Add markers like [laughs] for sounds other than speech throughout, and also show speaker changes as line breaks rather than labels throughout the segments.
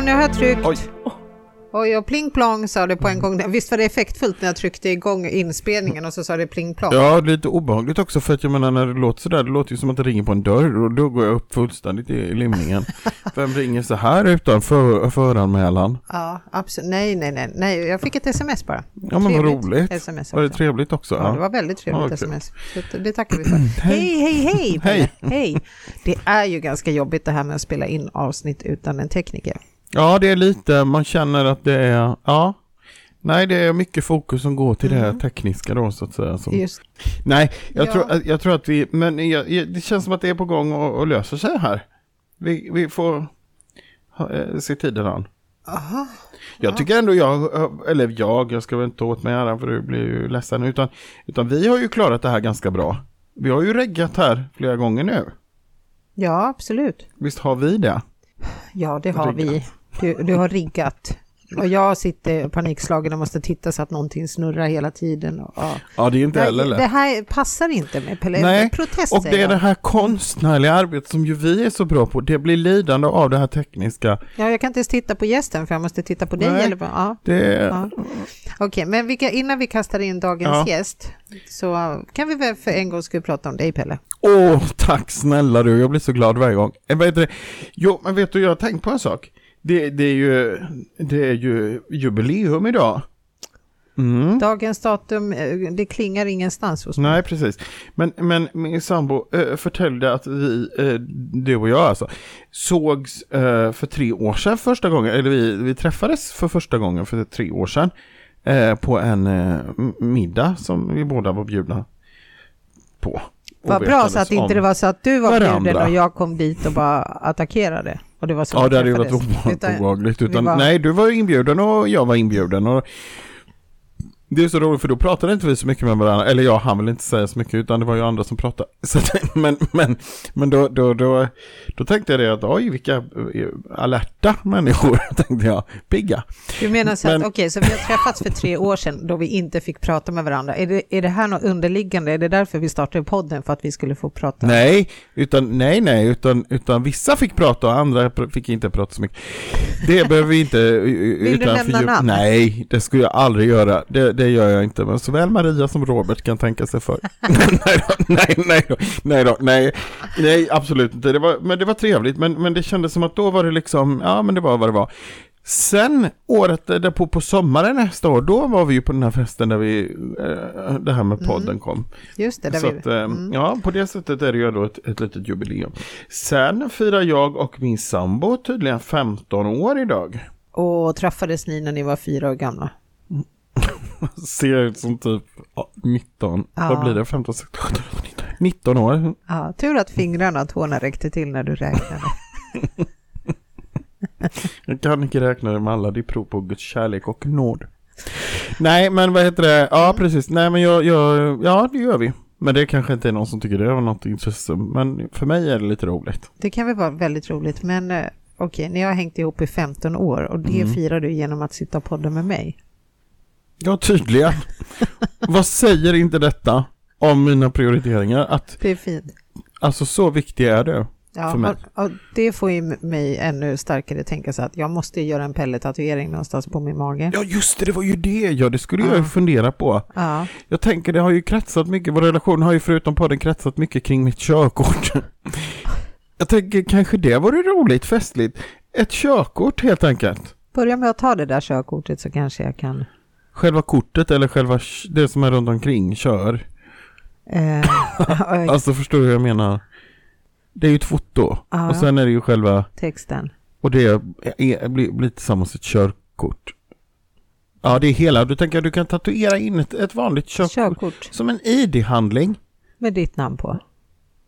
Åh, nu har jag tryckt.
Oj.
Oj, och pling plong sa det på en gång. Visst var det effektfullt när jag tryckte igång inspelningen och så sa det pling plong.
Ja, lite obehagligt också för att jag menar när det låter sådär, det låter ju som att det ringer på en dörr och då går jag upp fullständigt i limningen. [laughs] Vem ringer så här utan för, föranmälan?
Ja, absolut. Nej, nej, nej, nej. Jag fick ett sms bara.
Ja men vad roligt.
SMS
Var det trevligt också?
Ja, det var väldigt trevligt
Ja, kul.
sms. Så det tackar vi för. [clears throat] hej, hej, hej!
Hej.
hej! Det är ju ganska jobbigt det här med att spela in avsnitt utan en tekniker.
Ja, det är lite, man känner att det är, ja. Nej, det är mycket fokus som går till det här tekniska då så att säga. Som,
Just,
nej, jag,
Ja.
tror, jag tror att vi, men jag, det känns som att det är på gång och, och löser sig här. Vi, vi får ha, eh, se tiden an.
aha.
Jag tycker ändå jag, eller jag, jag ska väl inte ta åt mig äran för du blir ju ledsen, utan, utan vi har ju klarat det här ganska bra. Vi har ju reggat här flera gånger nu.
Ja, absolut.
Visst har vi det?
Ja, det har
Riggat.
vi. Du, du har riggat. Och jag sitter panikslagen och måste titta så att någonting snurrar hela tiden. Och, ja.
Ja, det är inte heller lätt.
det här passar inte med Pelle.
Nej,
Protest
Och det är
jag.
det här konstnärliga arbetet som ju vi är så bra på. Det blir lidande av det här tekniska.
Ja, jag kan inte ens titta på gästen för jag måste titta på dig.
Nej.
Eller, vad- ja.
Det.
Ja. Okej, men vilka, innan vi kastar in dagens
Ja.
gäst så kan vi väl för en gång skulle prata om dig Pelle.
Åh, tack snälla du. Jag blir så glad varje gång. Eh, vad heter det? Jo, men vet du, jag har tänkt på en sak. Det, det, är, ju, det är ju jubileum idag. Mm.
Dagens datum, eh, det klingar ingenstans hos mig.
Nej, precis. Men, men min sambo äh, förtällde att vi, äh, du och jag alltså, sågs eh, för tre år sedan första gången, eller vi, vi träffades för första gången för tre år sedan eh, på en eh, middag som vi båda var bjudna på.
Vad bra så att inte det var så att du var
varandra.
bjuden och jag kom dit och bara attackerade. Och det var så
Ja, det hade ju varit obehagligt. Utan,
var-
Nej, du var ju inbjuden och jag var inbjuden. Och det är så roligt för då pratade inte vi så mycket med varandra. Eller jag han vill inte säga så mycket utan det var ju andra som pratade. [laughs] Så, men men, men då, då, då, då tänkte jag det att oj vilka eh, alerta människor [laughs] tänkte jag. Pigga.
Du menar så
Men-
att, okej, så vi har träffats för tre år sedan då vi inte fick prata med varandra. Är det, är det här något underliggande? Är det därför vi startade podden? För att vi skulle få prata?
Nej, utan, nej, nej, utan, utan vissa fick prata och andra fick inte prata så mycket. Det behöver vi inte. Vill
du nämna namn?
Nej, det skulle jag aldrig göra. Det, det gör jag inte. Men såväl Maria som Robert kan tänka sig för. [laughs] nej, då, nej, nej, då, nej, då, nej, nej, absolut inte. Det var, men det var trevligt. Men, men det kändes som att då var det liksom, ja men det var vad det var. Sen året därpå på sommaren nästa år, då var vi ju på den här festen där vi, eh, det här med podden kom.
Just det, där
Så
vi...
att, eh,
Mm.
ja, på det sättet är det ju då ett, ett litet jubileum. Sen firar jag och min sambo tydligen 15 år idag.
Och träffades ni när ni var fyra år gamla? [laughs]
Ser ut som typ ja, 19,
Ja.
vad blir det? 15, 16, 17, 18, 19, 19 år.
Ja, tur att fingrarna och tårna räckte till när du räknade. [laughs]
Jag kan inte räkna det med alla, det är prov på Guds kärlek och nåd. Nej, men vad heter det? Ja, precis. Nej, men jag, jag, ja, det gör vi. Men det kanske inte är någon som tycker det var något intresse. Men för mig är det lite roligt.
Det kan väl vara väldigt roligt, men eh, okej, ni har hängt ihop i 15 år och det
Mm.
firar du genom att sitta och podda med mig.
Ja, tydligen. Vad säger inte detta om mina prioriteringar? Att,
Det är fint.
alltså så viktig är du.
Ja,
För mig.
och, och det får ju mig ännu starkare tänka så att jag måste göra en pelletatuering någonstans på min mage.
Ja, just det, det var ju det. Ja, det skulle jag ju fundera på.
Ja,
Jag tänker, det har ju kretsat mycket, vår relation har ju förutom podden kretsat mycket kring mitt körkort. Jag tänker, kanske det vore roligt, festligt. Ett körkort helt enkelt.
börja med att ta det där körkortet så kanske jag kan...
Själva kortet eller själva det som är runt omkring, kör.
Eh, [laughs]
Alltså förstår du hur jag menar? Det är ju ett foto.
Ja.
Och sen är det ju själva
texten.
Och det är, är, blir, blir tillsammans ett körkort. Ja, det är hela. Du tänker att du kan tatuera in ett, ett vanligt körkort.
Körkort
Som en ID-handling.
med ditt namn på.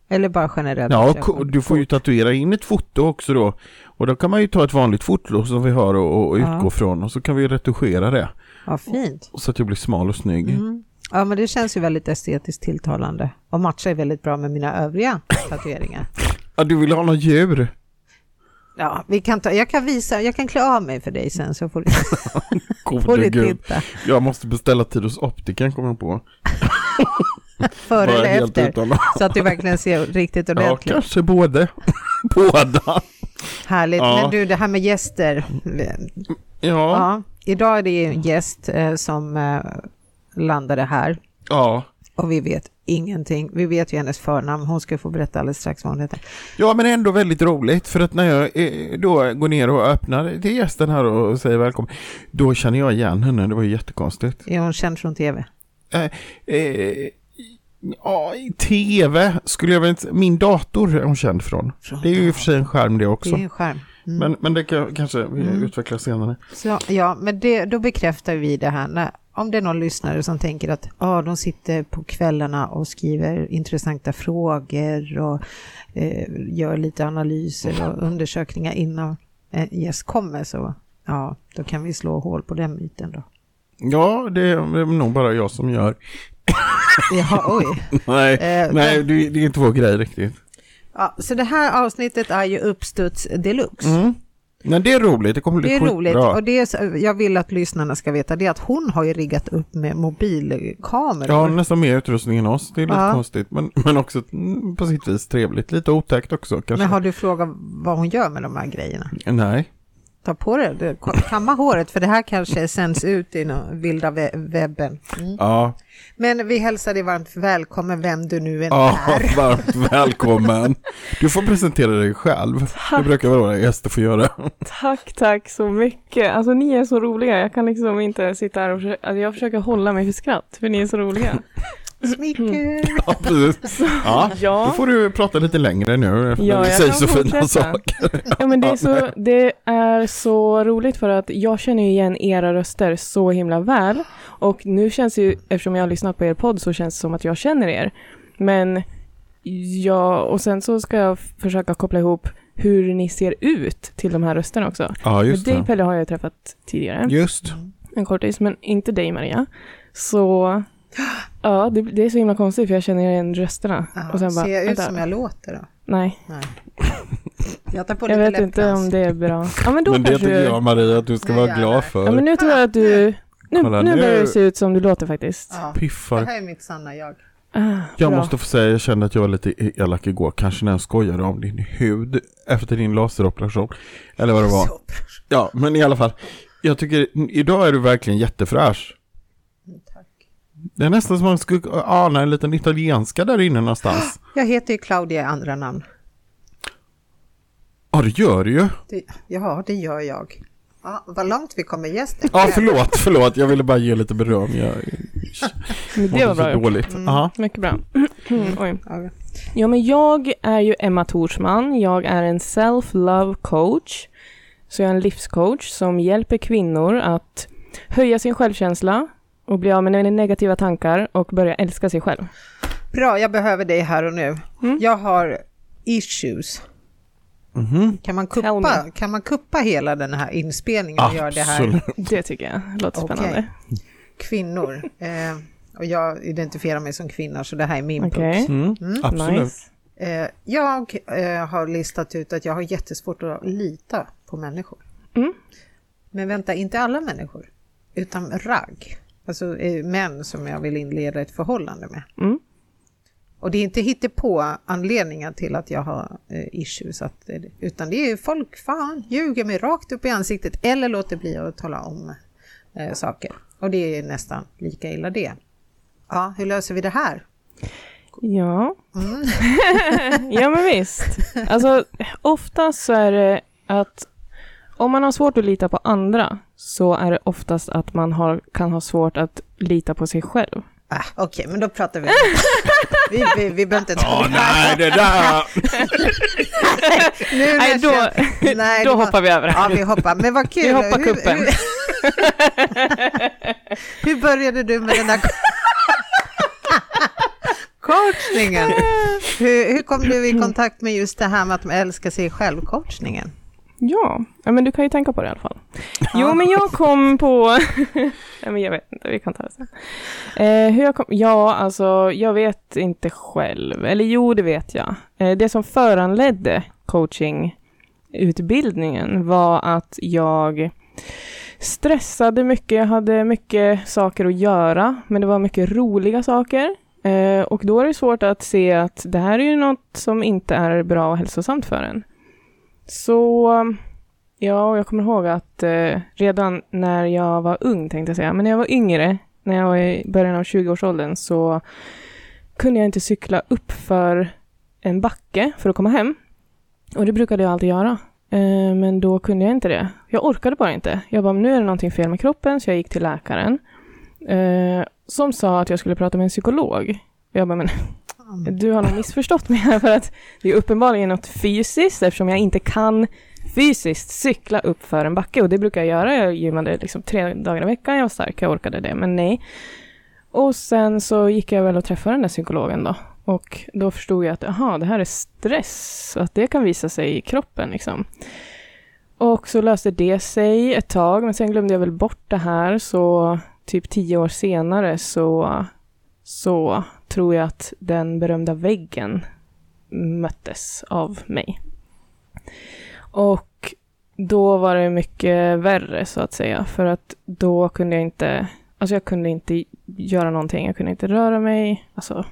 Eller bara generellt
Ja, du får ju tatuera in ett foto också då. Och då kan man ju ta ett vanligt foto som vi har och, och
Ja.
utgå från. Och så kan vi retuschera det.
Ja, fint.
Så att jag blir smal och snygg.
Mm. Ja, men det känns ju väldigt estetiskt tilltalande och matchar väldigt bra med mina övriga [laughs] tatueringar.
Ja, du vill ha något djur?
Ja, vi kan ta, jag kan visa, jag kan klä av mig för dig sen så [laughs] får du, får du titta.
Jag måste beställa tid hos optiken kommer jag på. [laughs] [laughs]
Före eller efter. Så att du verkligen ser [laughs] riktigt
Ja,
ordentligt.
kanske både. [laughs] Båda.
Härligt.
Ja.
Men du, det här med gäster.
Ja,
Ja, idag är det en gäst eh, som eh, landade här
ja.
och vi vet ingenting. Vi vet ju hennes förnamn. Hon ska få berätta alldeles strax vad hon heter.
Ja, men ändå väldigt roligt för att när jag eh, då går ner och öppnar till gästen här och säger välkommen, då känner jag igen henne. Det var ju jättekonstigt.
Är hon känd från tv?
Eh, ja, i tv skulle jag väl inte, min dator är hon känd från.
Från
Det är ju i och för sig en skärm det
Det
också.
är en skärm. Mm.
Men, men det kan, kanske vi
Mm.
utvecklar senare.
Så, ja, men det, då bekräftar vi det här. När, om det är någon lyssnare som tänker att ah, de sitter på kvällarna och skriver intressanta frågor och eh, gör lite analyser och undersökningar innan en gäst kommer så ja, då kan vi slå hål på den myten då.
Ja, det det är nog bara jag som gör.
Ja, oj. [laughs]
Nej,
Eh,
nej det, det är inte vår grej riktigt.
Ja, så det här avsnittet är ju uppstuds deluxe.
Mm. Men det är roligt, det kommer bli
Det är roligt och det är, så- jag vill att lyssnarna ska veta det att hon har ju riggat upp med mobilkameror.
Ja, nästan mer utrustning än oss. Det är lite
Ja.
konstigt, men, men också mm, på sitt vis trevligt. Lite otäckt också kanske.
Men har du frågat vad hon gör med de här grejerna?
Nej.
Ta på det, du, kamma håret för det här kanske sänds ut i den vilda we- webben. Mm.
Ja,
Men vi hälsar dig varmt välkommen vem du nu än
ja
är. [laughs]
varmt välkommen. Du får presentera dig själv. Det brukar vara våra gäster får göra.
Tack, tack så mycket. Alltså ni är så roliga. Jag kan liksom inte sitta här och försöka, alltså, jag försöker hålla mig för skratt, för ni är så roliga. [laughs]
Smicker. [laughs]
Ja, precis. Ja, då
Ja,
får du prata lite längre nu. Efter
Ja, jag
säger så fina
fortsätta.
saker. [laughs]
ja men det är, så, det är så roligt för att jag känner ju igen era röster så himla väl. Och nu känns det ju, eftersom jag har lyssnat på er podd så känns det som att jag känner er. Men ja, och sen så ska jag försöka koppla ihop hur ni ser ut till de här rösterna också.
Ja, just
dig
det.
Pelle har jag träffat tidigare.
Just.
en kortis, men inte dig Maria. Så [gasps] [gasps] ja, det, det är så himla konstigt för jag känner igen rösterna.
Ja,
och sen bara,
ser jag ut som jag låter då?
Nej,
Nej. Jag tar på [laughs]
jag vet inte om det är bra. Ja men då
Men det tycker
du...
jag Maria att du ska
Nu
vara glad för.
Ja men nu tror jag att du... Nu,
Kolla,
nu
nu-
börjar det se ut som du låter faktiskt.
Ja, det
Piffar.
här är mitt sanna jag.
Ah,
Jag
bra.
måste få säga, jag kände att jag var lite elak igår, kanske när jag skojade om din hud efter din laseroperation. Eller vad det var. Ja, men i alla fall. Jag tycker, idag är du verkligen jättefräsch. Det är nästan som man skulle ana en liten italienska där inne någonstans.
Jag heter ju Claudia i andra namn.
Ja, det gör du ju.
Det, ja, det gör jag. Ja, vad långt vi kommer gästen.
Ja, förlåt, förlåt. Jag ville bara ge lite beröm. Jag [laughs]
det var bra
dåligt.
Mm.
Ja.
Mycket bra. Oj.
Ja,
Ja men jag är ju Emma Torsman. Jag är en self-love coach. Så jag är en livscoach som hjälper kvinnor att höja sin självkänsla och bli av med negativa tankar och börja älska sig själv.
Bra, jag behöver dig här och nu.
Mm.
Jag har issues.
Mhm.
Kan man, kuppa, kan man kuppa hela den här inspelningen och göra det här?
Absolut.
Det tycker jag låter
Okej.
spännande.
Kvinnor. Eh, och jag identifierar mig som kvinna, så det här är min
Okej.
punkt.
Mm.
Mm.
Absolut.
Nice.
Eh, jag eh, har listat ut att jag har jättesvårt att lita på människor.
Mm.
Men vänta, inte alla människor, utan ragg. Alltså eh, män som jag vill inleda ett förhållande med.
Mm.
Och det är inte på anledningar till att jag har eh, issues, att, eh, utan det är folk fan ljuger mig rakt upp i ansiktet eller låter bli att tala om eh, saker. Och det är nästan lika illa det. Ja, hur löser vi det här?
Ja.
Mm. [laughs]
ja men visst. Alltså oftast så är det att om man har svårt att lita på andra så är det oftast att man har, kan ha svårt att lita på sig själv.
Ah, Okej, men då pratar vi. vi, vi, vi behöver inte ta
Åh
det här.
nej, det där! [laughs]
Nu
Nej,
jag
då,
känner- [laughs] Nej,
då
var-
hoppar vi över
Ja, vi hoppar. Men vad kul.
Vi hoppar
Hur-
kuppen.
Hur, [laughs] hur började du med den där coachningen? Hur, hur kom du i kontakt med just det här med att man älskar sig själv-coachningen?
Ja. men du kan ju tänka på det i alla fall. [laughs] Jo, men jag kom på... [laughs] Nej, men jag vet inte, vi kan ta det sen. Eh, hur jag kom... Ja, alltså, jag vet inte själv. Eller jo, det vet jag. Eh, det som föranledde coachingutbildningen var att jag stressade mycket. Jag hade mycket saker att göra, men det var mycket roliga saker. Eh, och då är det svårt att se att det här är ju något som inte är bra och hälsosamt för en. Så ja, och jag kommer ihåg att eh, redan när jag var ung, tänkte jag säga, men när jag var yngre, när jag var i början av 20-årsåldern, så kunde jag inte cykla upp för en backe för att komma hem. Och det brukade jag alltid göra. Eh, men då kunde jag inte det. Jag orkade bara inte. Jag bara, nu är det någonting fel med kroppen, så jag gick till läkaren. Eh, som sa att jag skulle prata med en psykolog. Jag bara, men Mm. du har nog missförstått mig här för att det är uppenbarligen något fysiskt eftersom jag inte kan fysiskt cykla upp för en backe. Och det brukar jag göra. Jag gymmade liksom tre dagar i veckan, jag var stark, jag orkade det, men nej. Och sen så gick jag väl och träffade den där psykologen då. Och då förstod jag att aha, det här är stress, att det kan visa sig i kroppen liksom. Och så löste det sig ett tag, men sen glömde jag väl bort det här, så typ tio år senare så, så tror jag att den berömda väggen möttes av mig. Och då var det mycket värre så att säga, för att då kunde jag inte, alltså jag kunde inte göra någonting, jag kunde inte röra mig, alltså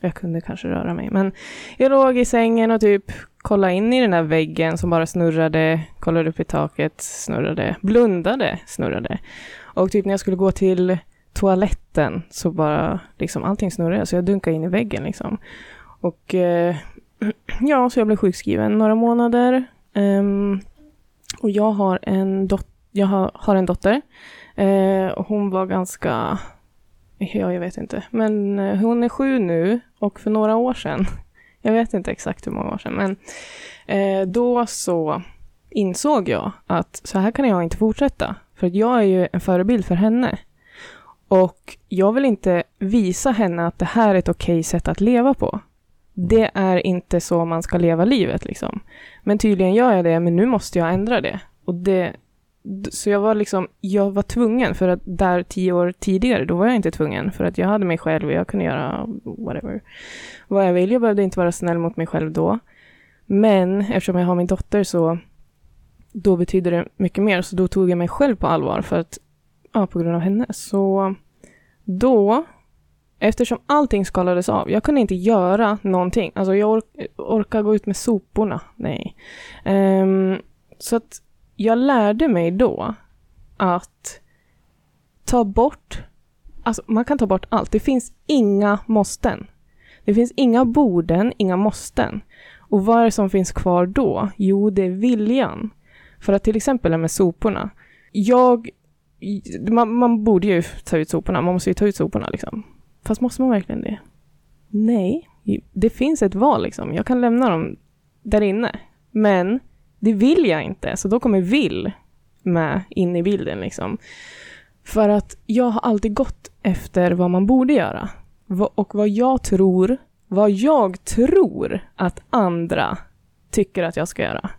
jag kunde kanske röra mig, men jag låg i sängen och typ kollade in i den där väggen som bara snurrade, kollade upp i taket, snurrade, blundade, snurrade. Och typ när jag skulle gå till toaletten så bara liksom allting snurrade, så jag dunkade in i väggen liksom. Och eh, [clears throat] ja, så jag blev sjukskriven några månader. Um, och jag har en, dot jag har, har en dotter. Eh, och hon var ganska, ja jag vet inte, men eh, hon är sju nu och för några år sedan, [laughs] jag vet inte exakt hur många år sedan, men eh, då så insåg jag att så här kan jag inte fortsätta. För att jag är ju en förebild för henne. Och jag vill inte visa henne att det här är ett okej sätt att leva på. Det är inte så man ska leva livet liksom. Men tydligen gör jag det, men nu måste jag ändra det. Och det så jag var liksom, jag var tvungen för att där tio år tidigare, då var jag inte tvungen för att jag hade mig själv och jag kunde göra whatever, vad jag vill. Jag behövde inte vara snäll mot mig själv då. Men eftersom jag har min dotter så då betyder det mycket mer, så då tog jag mig själv på allvar för att, ja, på grund av henne. Så då, eftersom allting skalades av, jag kunde inte göra någonting. Alltså jag ork orkar gå ut med soporna, nej. Um, så att jag lärde mig då att ta bort, alltså man kan ta bort allt. Det finns inga måsten. Det finns inga borden, inga måsten. Och vad är det som finns kvar då? Jo, det är viljan. För att till exempel med soporna. Jag, man, man borde ju ta ut soporna, man måste ju ta ut soporna liksom. Fast måste man verkligen det? Nej, det finns ett val liksom. Jag kan lämna dem där inne. Men det vill jag inte, så då kommer vill med in i bilden liksom. För att jag har alltid gått efter vad man borde göra. Och vad jag tror, vad jag tror att andra tycker att jag ska göra.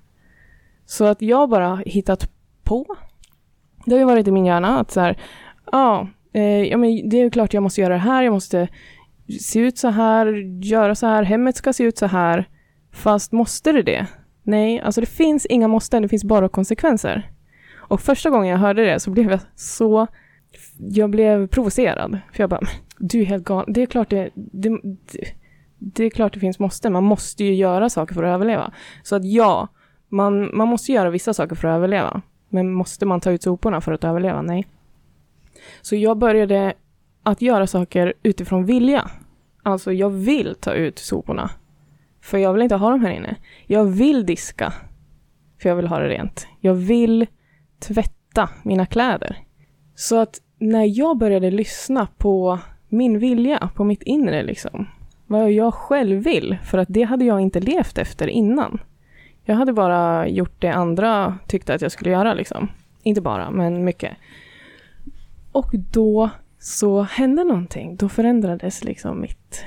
Så att jag bara hittat på. Det har ju varit i min hjärna att så här, ja, eh, ja men det är klart jag måste göra det här, jag måste se ut så här, göra så här, hemmet ska se ut så här. Fast måste det det? Nej, alltså det finns inga måsten, det finns bara konsekvenser. Och första gången jag hörde det så blev jag så... Jag blev provocerad. För jag bara, du är helt galen. Det är klart det, det, det, det är klart det finns måsten. Man måste ju göra saker för att överleva. Så att ja, man, man måste göra vissa saker för att överleva. Men måste man ta ut soporna för att överleva? Nej. Så jag började att göra saker utifrån vilja. Alltså, jag vill ta ut soporna. För jag vill inte ha dem här inne. Jag vill diska. För jag vill ha det rent. Jag vill tvätta mina kläder. Så att när jag började lyssna på min vilja, på mitt inre liksom. Vad jag själv vill, för att det hade jag inte levt efter innan. Jag hade bara gjort det andra tyckte att jag skulle göra liksom. Inte bara, men mycket. Och då så hände någonting. Då förändrades liksom mitt...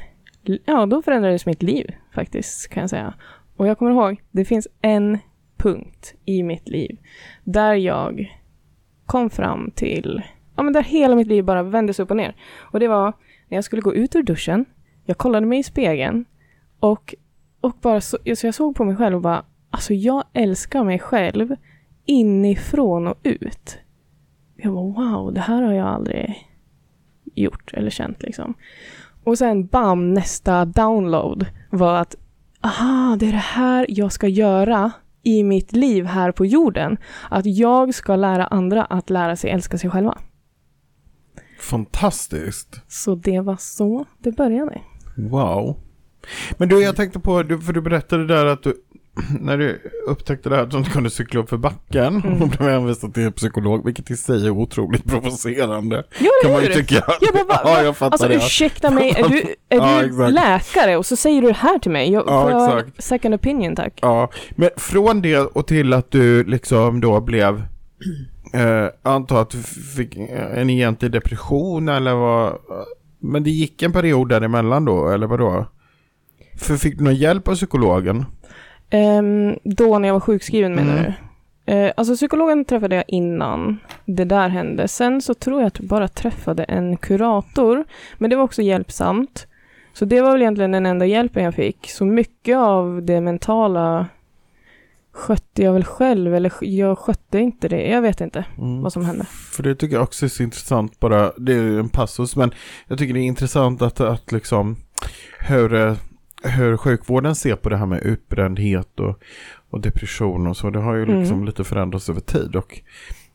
Ja, då förändrades mitt liv faktiskt, kan jag säga. Och jag kommer ihåg, det finns en punkt i mitt liv där jag kom fram till, ja men där hela mitt liv bara vändes upp och ner. Och det var när jag skulle gå ut ur duschen, jag kollade mig i spegeln och, och bara så, så jag såg på mig själv och bara, alltså jag älskar mig själv inifrån och ut. Jag bara wow, det här har jag aldrig gjort eller känt liksom. Och sen bam, nästa download var att aha, det är det här jag ska göra i mitt liv här på jorden. Att jag ska lära andra att lära sig älska sig själva.
Fantastiskt.
Så det var så det började.
Wow. Men du, jag tänkte på, för du berättade där att du, [clears throat] när du upptäckte det här att du inte kunde cykla upp för backen,
Mm.
och blev hänvisad till psykolog, vilket i sig är otroligt provocerande.
Ja,
Kan
eller
man ju
hur?
tycka.
Jag bara, va, [laughs]
ja,
va?
jag fattar
Alltså
det.
ursäkta mig, är [laughs] du, är
Ja,
du
exakt.
läkare och så säger du det här till mig? Jag,
Ja,
jag
exakt.
second opinion tack.
Ja, men från det och till att du liksom då blev, [clears throat] eh, antar att du fick en egentlig depression eller vad, men det gick en period däremellan då, eller vad då? För fick du någon hjälp av psykologen?
Ehm, då när jag var sjukskriven menar
Mm.
du? Eh, alltså psykologen träffade jag innan det där hände. Sen så tror jag att jag bara träffade en kurator. Men det var också hjälpsamt. Så det var väl egentligen den enda hjälpen jag fick. Så mycket av det mentala skötte jag väl själv. Eller jag skötte inte det. Jag vet inte
Mm.
vad som hände.
För det tycker jag också är så intressant bara, det är ju en passus, men jag tycker det är intressant att, att liksom hur, hur sjukvården ser på det här med utbrändhet och, och depression och så. Det har ju liksom
Mm.
lite förändrats över tid och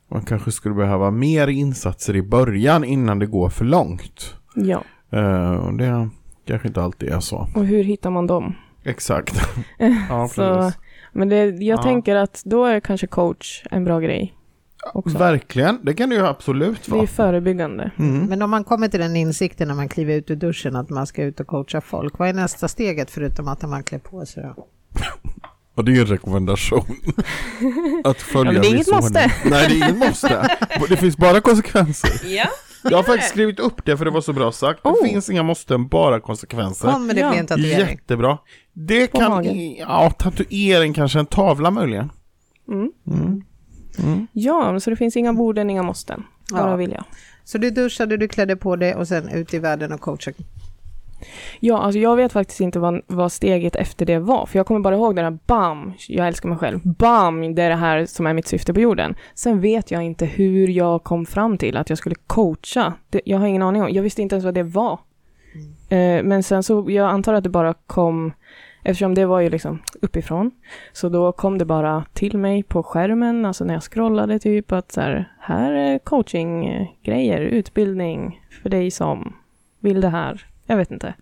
man kanske skulle behöva mer insatser i början innan det går för långt.
Ja.
Eh, och det kanske inte alltid är så.
Och hur hittar man dem?
Exakt. [laughs] ja,
Så, men det, jag
Ja.
tänker att då är kanske coach en bra grej. Också.
Verkligen, det kan det ju absolut
Det är
vara.
förebyggande.
Mm.
Men om man kommer till den insikten när man kliver ut ur duschen att man ska ut och coacha folk, vad är nästa steget förutom att man klär på sig då?
Och det är ju en rekommendation. [laughs] Att följa
Ja, men det är inget måste.
Nej, det är inget måste. Det finns bara konsekvenser.
Ja.
Jag har faktiskt skrivit upp det för det var så bra sagt. Det
Oh.
finns inga måsten, bara konsekvenser.
Kommer det
Ja.
bli en tatuering?
Jättebra. Det
På
kan,
magen.
ja, tatuering kanske, en tavla möjligen.
Mm.
Mm. Mm.
Ja, så det finns inga borden, inga måsten. Bara
Ja.
vilja.
Så du duschade, du klädde på dig och sen ut i världen och coacha.
Ja, alltså jag vet faktiskt inte vad, vad steget efter det var. För jag kommer bara ihåg det där BAM, jag älskar mig själv. BAM, det är det här som är mitt syfte på jorden. Sen vet jag inte hur jag kom fram till att jag skulle coacha. Det, jag har ingen aning om. Jag visste inte ens vad det var. Eh, men sen så, jag antar att det bara kom, eftersom det var ju liksom uppifrån. Så då kom det bara till mig på skärmen, alltså när jag scrollade typ att så här, här är coachinggrejer, utbildning för dig som vill det här. Jag vet inte.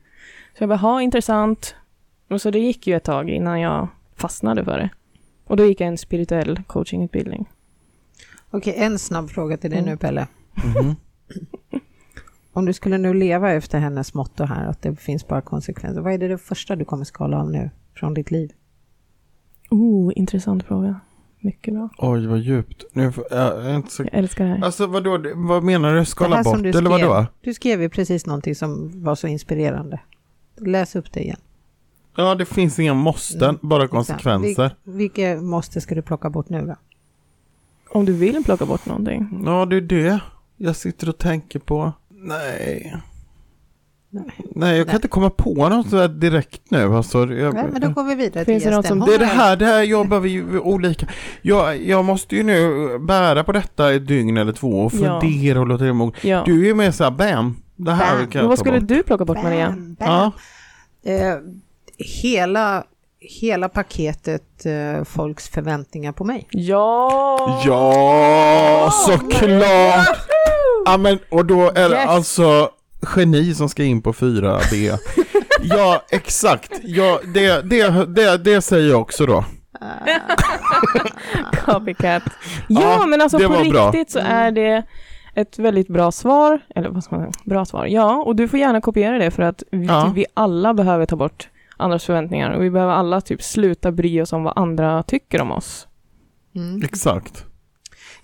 Så jag bara, ha intressant. Och så det gick ju ett tag innan jag fastnade för det. Och då gick jag en spirituell coachingutbildning.
Okej, en snabb fråga till dig
Mm.
nu Pelle.
Mhm. [laughs]
Om du skulle nu leva efter hennes motto här, att det finns bara konsekvenser, vad är det, det första du kommer skala av nu från ditt liv?
Oh, intressant fråga. Mycket bra.
Oj, vad djupt. Nu, får- jag är inte så...
Jag älskar det här.
Alltså vadå, vad menar du? Skala bort
du
eller
skrev.
vadå?
Du skrev ju precis någonting som var så inspirerande. Läs upp det igen.
Ja, det finns inga måsten,
Mm,
bara konsekvenser.
Vil- vilka måste ska du plocka bort nu då?
Om du vill plocka bort någonting.
Ja, det är det jag sitter och tänker på. Nej.
Nej.
Nej, jag kan
Nej.
inte komma på något sådär direkt nu. Alltså, jag,
Nej, men då går vi vidare
Finns
till
det som-
det är det här, det här jobbar vi ju olika. Jag, jag måste ju nu bära på detta ett dygn eller två och
Ja.
fundera och låta det mogna.
Ja.
Du är ju mer såhär, bam, det här
Bam.
kan
Men
jag
vad skulle
bort.
du plocka bort Maria?
Bam, bam.
Ja,
Eh, hela, hela paketet eh, folks förväntningar på mig.
Ja!
ja såklart! Ja, men, och då är det
Yes.
alltså geni som ska in på 4B. [laughs] ja, exakt. Ja, det, det, det, det säger jag också då. [laughs]
Copycat. Ja,
Ja,
men alltså
det
på
var bra.
riktigt så är det ett väldigt bra svar. Eller vad ska man säga? Bra svar. Ja, och du får gärna kopiera det för att vi,
Ja.
vi alla behöver ta bort andras förväntningar och vi behöver alla typ sluta bry oss om vad andra tycker om oss.
Mm.
Exakt.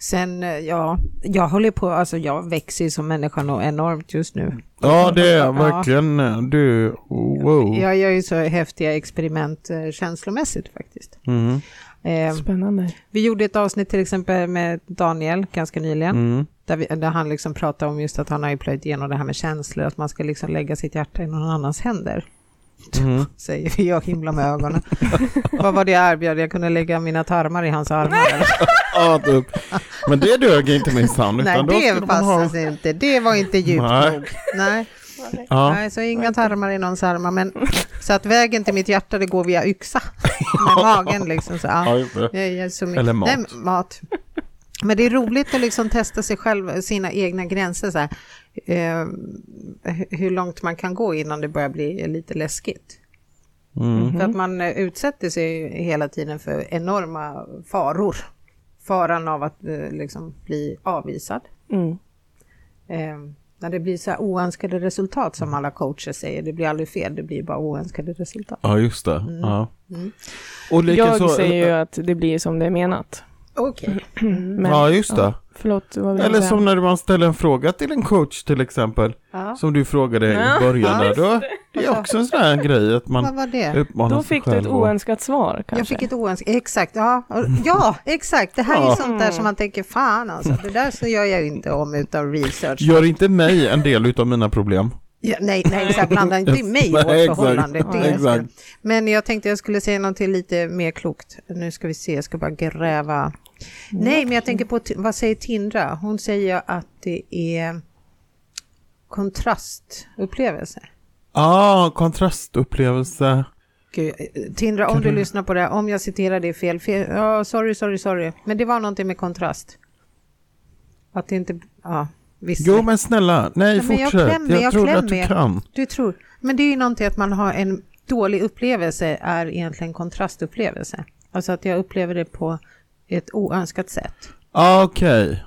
Sen, eh, ja, jag håller på, alltså jag växer ju som människa nog enormt just nu.
Ja, det är
Ja.
verkligen eh, du. Wow.
Jag gör ju så häftiga experiment eh, känslomässigt faktiskt.
Mm.
Eh,
Spännande.
vi gjorde ett avsnitt till exempel med Daniel ganska nyligen.
Mm.
Där, vi, där han liksom pratar om just att han har ju plöjt igenom det här med känslor, att man ska liksom lägga sitt hjärta i någon annans händer.
Mm.
Säger vi och himlar med ögonen. Vad var det jag erbjöd? Jag kunde lägga mina tarmar i hans armar.
Ja. Men det dög inte minsann.
Nej, det
man ha-
passade sig inte. Det var inte djupt
Nej.
nog. Nej.
Ja.
Nej, så inga tarmar i någons armar. Men, så att vägen till mitt hjärta det går via yxa. [laughs] Med magen liksom. Så, ja.
Ja.
Jag så.
Eller mat.
Nej, mat. Men det är roligt att liksom testa sig själv, sina egna gränser. Så här. Eh, hu- hur långt man kan gå innan det börjar bli lite läskigt.
Mm.
För att man eh, utsätter sig hela tiden för enorma faror. Faran av att eh, liksom bli avvisad.
Mm.
Eh, när det blir så här oönskade resultat som alla coacher säger, det blir aldrig fel, det blir bara oönskade resultat.
Ja, just det.
Mm.
Ja.
Mm.
Och likaså,
Jag säger ju att det blir som det är menat.
Okej. [clears throat]
Men,
Ja, just det.
ja, förlåt, vad
Eller som när man ställer en fråga till en coach till exempel.
Ja.
Som du frågade
Ja,
i början
ja.
Då, det är också en sån här grej att
Vad
man
var det?
uppmanar
Då
sig
fick du ett
själv och-
oönskat svar kanske.
Jag fick ett oönskat, exakt, ja, ja, exakt. Det här är sånt där som man tänker, fan alltså, det där så gör jag inte om utan research.
Gör inte mig en del utav mina problem.
Ja, nej, nej, exakt, blanda inte in mig i vårt förhållande.
Ja,
Det är-
exakt.
Men jag tänkte jag skulle säga något lite mer klokt. Nu ska vi se, jag ska bara gräva. Nej, men jag tänker på, vad säger Tindra? Hon säger att det är kontrastupplevelse.
Ja, ah, kontrastupplevelse.
Gud, eh, Tindra, om du,
du-
lyssnar på det, om jag citerar det fel, fel ja, sorry, sorry, sorry. Men det var någonting med kontrast. Att det inte, ja, visst.
Jo men snälla, nej
Ja, men jag
fortsätt.
klämmer,
Jag,
jag
tror att du kan.
Du tror, men det är ju någonting att man har en dålig upplevelse är egentligen kontrastupplevelse. Alltså att jag upplever det på ett oönskat sätt.
Ah, Okej.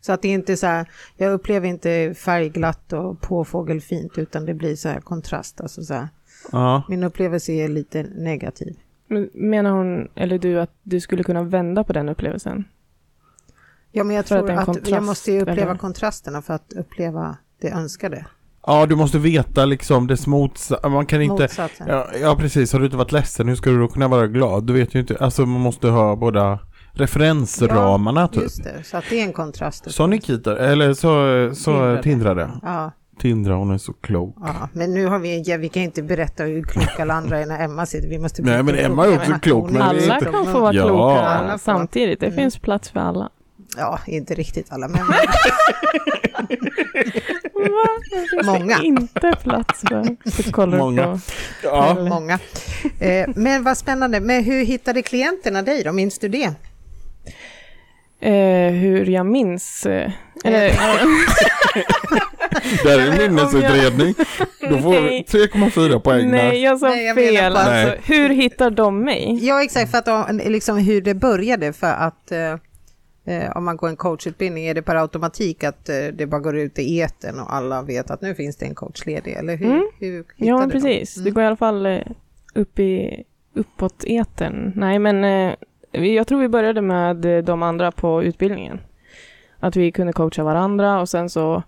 Så att det är inte så här, jag upplever inte färgglatt och påfågelfint utan det blir så här kontrast. Alltså så här,
Ja.
min upplevelse är lite negativ.
Men Menar hon, eller du, att du skulle kunna vända på den upplevelsen?
Ja, men jag
att
tror
en
att, jag måste ju uppleva
eller?
kontrasterna för att uppleva det önskade.
Ja, du måste veta liksom dess motsats. Man kan inte...
Motsatsen.
Ja, ja, precis. Har du inte varit ledsen, hur ska du då kunna vara glad? Du vet ju inte. Alltså man måste ha båda referensramarna typ.
Just det, så att det är en kontrast.
Så Nikita, eller så, så
Tindrade.
Tindrade.
Ja,
Tindra, hon är så klok.
ja, men nu har vi, ja, vi kan inte berätta hur klok alla andra är när Emma sitter. Vi måste
Nej, men Emma är också klok, men
Alla
inte-
kan få vara
Ja.
kloka
får.
samtidigt. Det
Mm.
finns plats för alla.
Ja, inte riktigt alla, men?
Det
Många.
inte plats för. Så kollar
Många. Ja.
Många. Eh, men vad spännande. Men hur hittade klienterna dig då? Minns du det?
Eh, hur jag minns. Eh, eller,
Där är en minnesutredning. Då får vi
Nej.
3,4 poäng där.
Nej, jag sa
Nej, jag
fel. Alltså, hur hittar de mig?
Ja, exakt. För att liksom hur det började. För att eh, om man går en coachutbildning, är det per automatik att eh, det bara går ut i eten och alla vet att nu finns det en coach ledig? Eller hur,
Mm.
hur
Ja, men precis.
Mm.
Det går i alla fall eh, upp i, uppåt etern. Nej, men eh, jag tror vi började med eh, de andra på utbildningen. Att vi kunde coacha varandra och sen så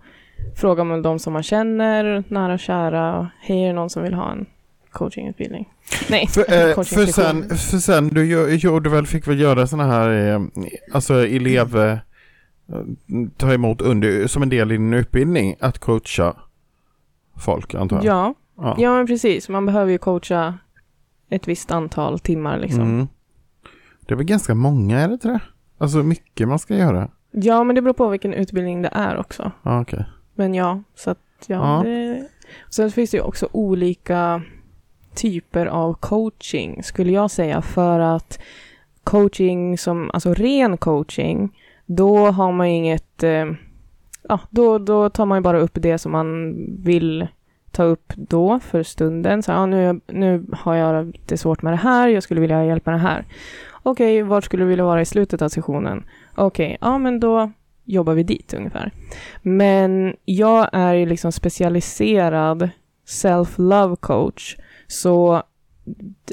frågar man de som man känner, nära och kära. Hej, är det någon som vill ha en coachingutbildning? Nej,
För, eh, för,
coachingsession.
sen, för sen, du gjorde väl, fick väl göra sådana här, eh, alltså elev, eh, ta emot under, som en del i din utbildning, att coacha folk antar jag?
Ja,
Ja.
ja, men precis. Man behöver ju coacha ett visst antal timmar liksom.
Mm. Det är väl ganska många, är det inte det? Alltså mycket man ska göra.
Ja, men det beror på vilken utbildning det är också.
Ja, okej.
Men ja, så att ja.
Ja.
Det... Sen finns det ju också olika typer av coaching skulle jag säga för att coaching som, alltså ren coaching, då har man inget, eh, ja, då, då tar man ju bara upp det som man vill ta upp då för stunden. Så ja, nu, nu har jag lite svårt med det här, jag skulle vilja ha hjälp med det här. Okej, vart skulle du vilja vara i slutet av sessionen? Okej, ja men då jobbar vi dit ungefär. Men jag är ju liksom specialiserad self-love coach. Så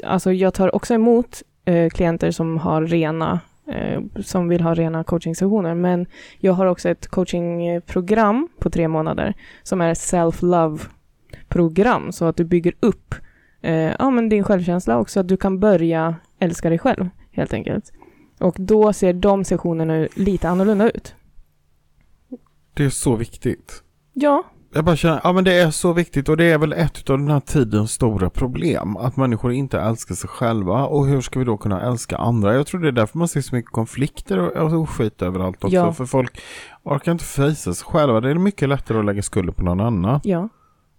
alltså jag tar också emot eh, klienter som har rena eh, som vill ha rena coachingsessioner. Men jag har också ett coachingprogram på tre månader som är self-love program så att du bygger upp eh, ja, men din självkänsla också, att du kan börja älska dig själv helt enkelt. Och då ser de sessionerna lite annorlunda ut.
Det är så viktigt.
Ja,
Jag bara känner, ja men det är så viktigt och det är väl ett av den här tidens stora problem. Att människor inte älskar sig själva och hur ska vi då kunna älska andra? Jag tror det är därför man ser så mycket konflikter och, och skit överallt också.
Ja.
För folk orkar inte fejsa sig själva. Det är mycket lättare att lägga skulden på någon annan.
ja.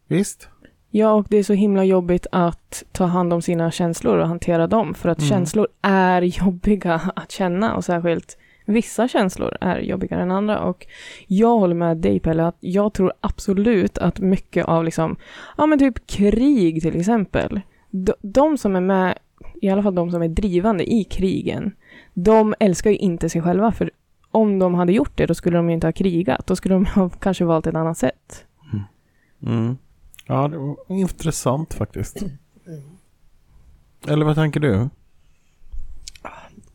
Visst?
Ja, och det är så himla jobbigt att ta hand om sina känslor och hantera dem, för att
Mm.
känslor är [laughs] jobbiga att känna och särskilt vissa känslor är jobbigare än andra och jag håller med dig Pelle att jag tror absolut att mycket av liksom, ja men typ krig till exempel, de, de som är med, i alla fall de som är drivande i krigen, de älskar ju inte sig själva för om de hade gjort det då skulle de ju inte ha krigat, då skulle de [laughs] ha kanske valt ett annat sätt.
Mm. Ja, det var intressant faktiskt. Eller vad tänker du?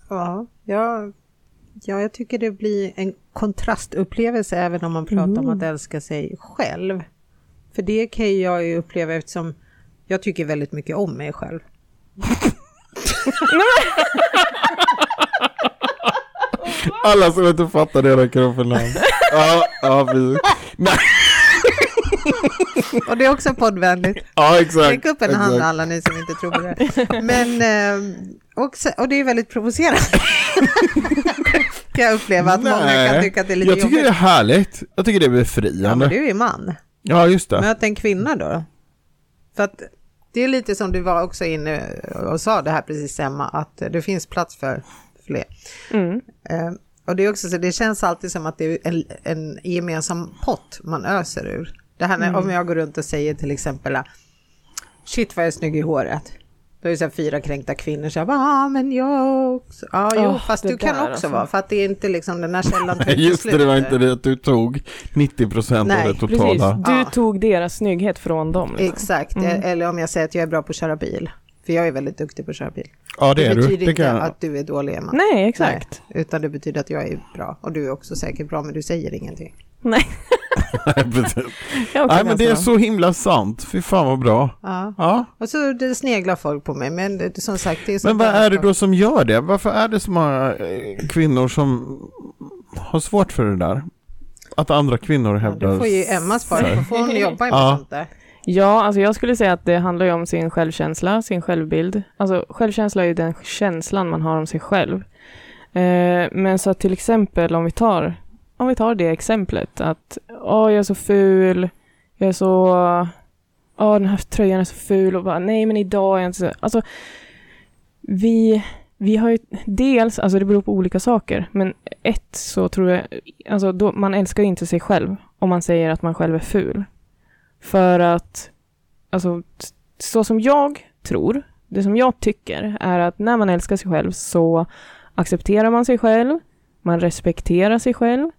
Ja, ja, ja, jag tycker det blir en kontrastupplevelse även om man pratar om
Mm.
att älska sig själv. För det kan ju jag ju uppleva eftersom jag tycker väldigt mycket om mig själv.
Alla som inte fattar det räcker upp en hand. Ja, ja, precis. Nej, [laughs]
Och det är också poddvänligt.
ja exakt.
Räck upp en hand
exakt.
alla ni som inte tror på det. Men, eh, och, och det är väldigt provocerande. [laughs] kan jag uppleva att många kan
Nej,
tycka att det är lite
Jag tycker det
jobbigt.
är härligt. Jag tycker det är
Ja, men
befriande.
du är ju man.
Ja, just det.
Möt en kvinna då. För att det är lite som du var också inne och sa det här precis Emma, att det finns plats för fler.
Mm.
Eh, och det är också så, det känns alltid som att det är en, en gemensam pott man öser ur. Det här när, om jag går runt och säger till exempel, shit vad jag är snygg i håret. Då är det så här fyra kränkta kvinnor som bara, ah, men jag också. Ja, jo,
Åh,
fast
det
du kan också
alltså.
vara, för att det är inte liksom den här källan
Nej,
inte
just det, det var inte det att du tog 90% av
Nej,
det
Precis,
totala.
du
Ja.
tog deras snygghet från dem. Liksom.
Exakt,
Mm.
eller om jag säger att jag är bra på att köra bil. För jag är väldigt duktig på att köra bil.
Ja, det är du.
betyder
Det
inte
kan jag.
att du är dålig Emma.
Nej, exakt.
Nej, utan det betyder att jag är bra. Och du är också säkert bra, men du säger ingenting.
Nej,
Nej, precis. [laughs] Nej, men det är så himla sant. Fy fan vad bra.
Ja.
Ja.
Och så det sneglar folk på mig, men det, som sagt, det är
Men vad är det då som gör det? Varför är det så många eh, kvinnor som har svårt för det där? Att andra kvinnor
Ja,
hävdar...
det får ju Emma svara på, får hon jobba med
Ja.
sånt där?
Ja, alltså jag skulle säga att det handlar ju om sin självkänsla, sin självbild. Alltså självkänsla är ju den känslan man har om sig själv. Eh, men så att till exempel om vi tar, om vi tar det exemplet att åh jag är så ful, jag är så, åh den här tröjan är så ful och bara nej men idag är jag inte så, alltså vi, vi har ju dels, alltså det beror på olika saker, men ett så tror jag, alltså då, man älskar ju inte sig själv om man säger att man själv är ful. För att, alltså, så som jag tror, det som jag tycker är att när man älskar sig själv så accepterar man sig själv, man respekterar sig själv,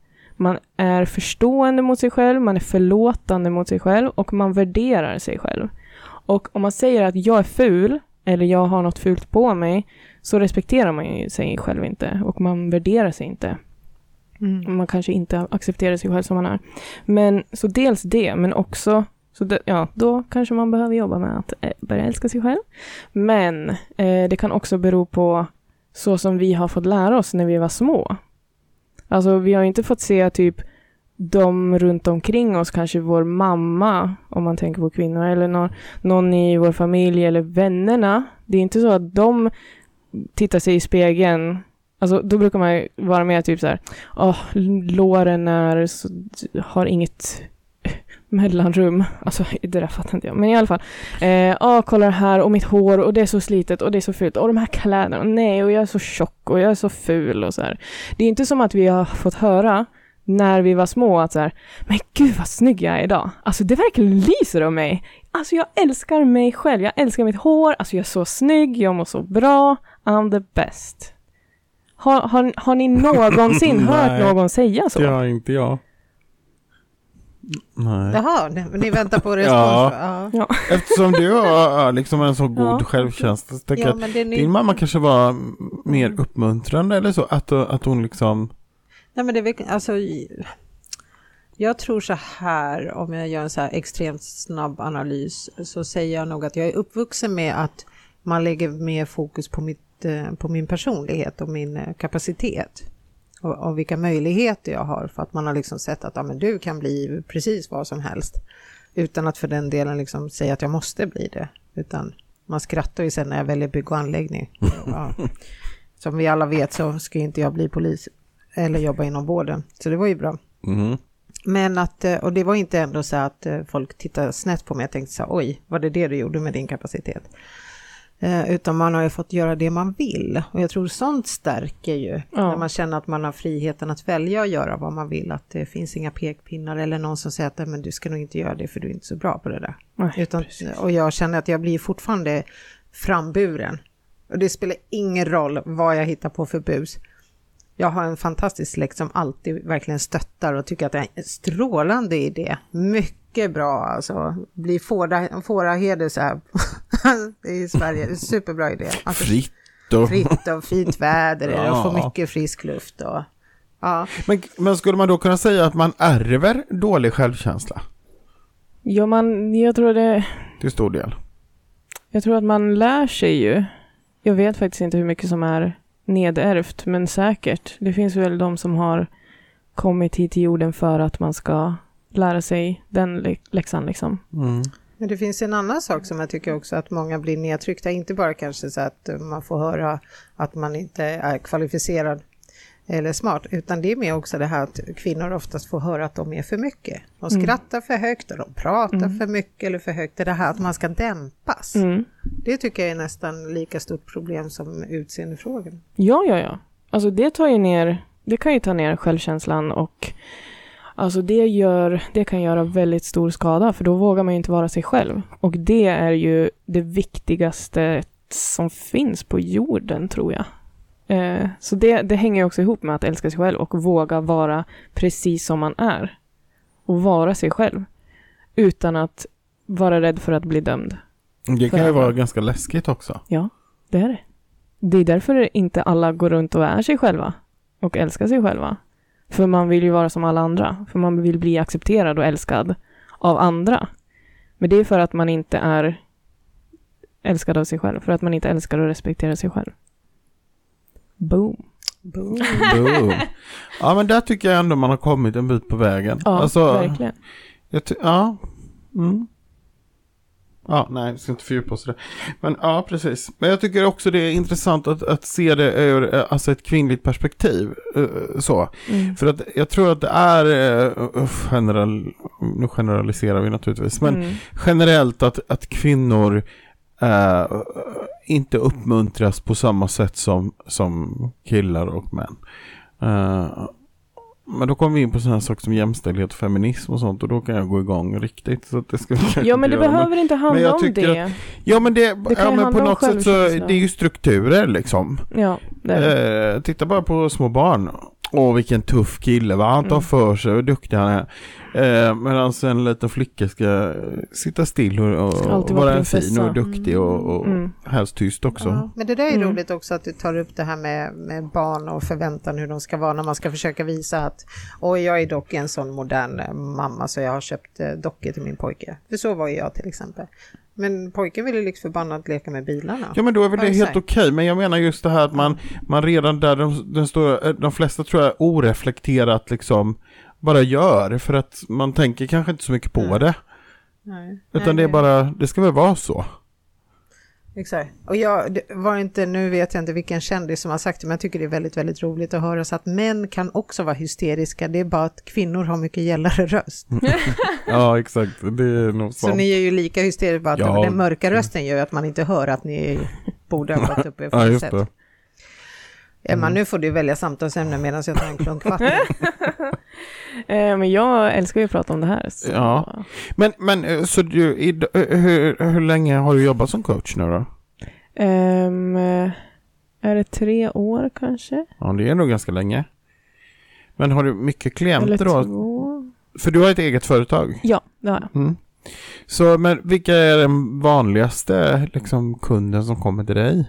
man är förstående mot sig själv, man är förlåtande mot sig själv och man värderar sig själv. Och om man säger att jag är ful eller jag har något fult på mig så respekterar man ju sig själv inte och man värderar sig inte. Man kanske inte accepterar sig själv som man är. Men så dels det, men också så det, ja, då kanske man behöver jobba med att eh, börja älska sig själv. Men eh, det kan också bero på så som vi har fått lära oss när vi var små. Alltså vi har inte fått se typ de runt omkring oss, kanske vår mamma, om man tänker på kvinnor, eller någon, någon i vår familj eller vännerna. Det är inte så att de tittar sig i spegeln Alltså då brukar man ju vara med typ så här, oh, låren är, så, har inget mellanrum. Alltså [laughs] det där fattar inte jag. Men i alla fall. Eh, åh, kolla det här och mitt hår och det är så slitet och det är så fult och de här kläderna och nej och jag är så tjock och jag är så ful och så här. Det är inte som att vi har fått höra när vi var små att så här, men gud vad snygg jag är idag. Alltså det verkligen lyser om mig. Alltså jag älskar mig själv, jag älskar mitt hår, alltså jag är så snygg, jag mår så bra, I'm the best. Har, har, har ni [laughs] någonsin hört någon säga så?
Det har inte jag. Nej.
Jaha, ni- väntar på respons?
Ja.
ja.
Eftersom du har liksom en så god
Ja.
självkänsla så
ja
att din mamma kanske var mer uppmuntrande eller så. Att, att hon liksom...
Nej, men det är, alltså, jag tror så här, om jag gör en så här extremt snabb analys, så säger jag nog att jag är uppvuxen med att man lägger mer fokus på, mitt, eh, på min personlighet och min eh, kapacitet. Och, och vilka möjligheter jag har för att man har liksom sett att ja, men du kan bli precis vad som helst. Utan att för den delen liksom säga att jag måste bli det. Utan man skrattar ju sen när jag väljer bygg och anläggning. [laughs] Ja. Som vi alla vet så ska inte jag bli polis eller jobba inom vården. Så det var ju bra.
Mhm.
Men att, eh, och det var inte ändå så att eh, folk tittade snett på mig och tänkte så här, oj, var det det du gjorde med din kapacitet? Eh, utan man har ju fått göra det man vill. Och jag tror sånt stärker ju.
Ja.
När man känner att man har friheten att välja att göra vad man vill. Att det finns inga pekpinnar eller någon som säger att "Nej, men du ska nog inte göra det för du är inte så bra på det där.
Nej,
Utan,
precis.
och jag känner att jag blir fortfarande framburen. Och det spelar ingen roll vad jag hittar på för bus. Jag har en fantastisk släkt som alltid verkligen stöttar och tycker att det är en strålande idé. Mycket bra alltså. Bli fåra, fåraheder så här [laughs] i Sverige. Superbra idé. Alltså,
Fritt och...
fritt och fint väder [laughs] det och få
Ja.
mycket frisk luft. Och, ja.
Men, men skulle man då kunna säga att man ärver dålig självkänsla
Ja, man, jag tror det,
till stor del?
jag tror att man lär sig ju. Jag vet faktiskt inte hur mycket som är nedärvt, men säkert. Det finns väl de som har kommit hit till jorden för att man ska lära sig den lä- läxan liksom.
Mm.
Men det finns en annan sak som jag tycker också att många blir nedtryckta, inte bara kanske så att man får höra att man inte är kvalificerad eller smart, utan det är med också det här att kvinnor oftast får höra att de är för mycket. De
Mm.
skrattar för högt och de pratar
Mm.
för mycket eller för högt. Det är det här att man ska dämpas.
Mm.
Det tycker jag är nästan lika stort problem som utseendefrågan.
Ja, ja, ja. Alltså det tar ju ner, det kan ju ta ner självkänslan och alltså det gör, det kan göra väldigt stor skada för då vågar man ju inte vara sig själv. Och det är ju det viktigaste som finns på jorden tror jag. Eh, så det, det hänger också ihop med att älska sig själv och våga vara precis som man är. Och vara sig själv. Utan att vara rädd för att bli dömd.
Det kan ju vara ganska läskigt också.
Ja, det är det. Det är därför inte alla går runt och är sig själva och älskar sig själva. För man vill ju vara som alla andra. För man vill bli accepterad och älskad av andra. Men det är för att man inte är älskad av sig själv. För att man inte älskar och respekterar sig själv. Boom.
Boom.
Boom. Ja men där tycker jag ändå man har kommit en bit på vägen.
Ja,
alltså,
verkligen.
Ja. Mm. Ja, nej, vi ska inte fördjupa oss i det. Men ja, precis. Men jag tycker också det är intressant att, att se det ur eh, alltså ett kvinnligt perspektiv. eh, Så.
Mm.
För att jag tror att det är, eh, general, nu generaliserar vi naturligtvis, men
Mm.
generellt att, att kvinnor eh, inte uppmuntras på samma sätt som, som killar och män. Eh, men då kommer vi in på sådana saker som jämställdhet och feminism och sånt och då kan jag gå igång riktigt. Så att det ska
Ja, men det
göra.
behöver inte handla om det.
Ja men det,
Det
ja, men på något sätt så det är ju strukturer liksom.
Ja, det är det.
Eh, titta bara på små barn. Åh vilken tuff kille, vad han tar
Mm.
för sig, hur duktig han är. Eh, Medan en liten flicka ska eh, sitta still och, och
vara
en fin och duktig och, och
Mm.
helst tyst också.
Ja, men det där är
Mm.
roligt också att du tar upp det här med, med barn och förväntan hur de ska vara när man ska försöka visa att oj, jag är dock en sån modern eh, mamma så jag har köpt eh, dockor till min pojke. För så var ju jag till exempel. Men pojken ville liksom förbannat leka med bilarna.
Ja men då är väl det helt okej, men jag menar just det här att man, man redan där, de, den står, eh, de flesta tror jag oreflekterat liksom bara gör för att man tänker kanske inte så mycket på
Mm.
det.
Nej,
Utan
nej,
det är bara, det ska väl vara så.
Exakt. Och jag var inte, nu vet jag inte vilken kändis som har sagt det, men jag tycker det är väldigt, väldigt roligt att höra så att män kan också vara hysteriska. Det är bara att kvinnor har mycket gällare röst. [laughs]
Ja exakt, det är nog
Så ni är ju lika hysteriska, bara att
Ja.
den mörka rösten gör ju att man inte hör att ni borde ha gått upp i [laughs]
Ja just det.
Emma, nu får du välja samtalsämne medan jag tar en klunk vatten. [laughs]
Eh, men jag älskar ju att prata om det här. Så.
Ja. Men, men eh, så du, i, eh, hur, hur länge har du jobbat som coach nu då?
Eh, är det tre år kanske?
Ja det är nog ganska länge. Men har du mycket
Eller
klienter då?
två?
För du har ett eget företag?
Ja, det har jag.
Mm. Så men vilka är den vanligaste liksom, kunden som kommer till dig?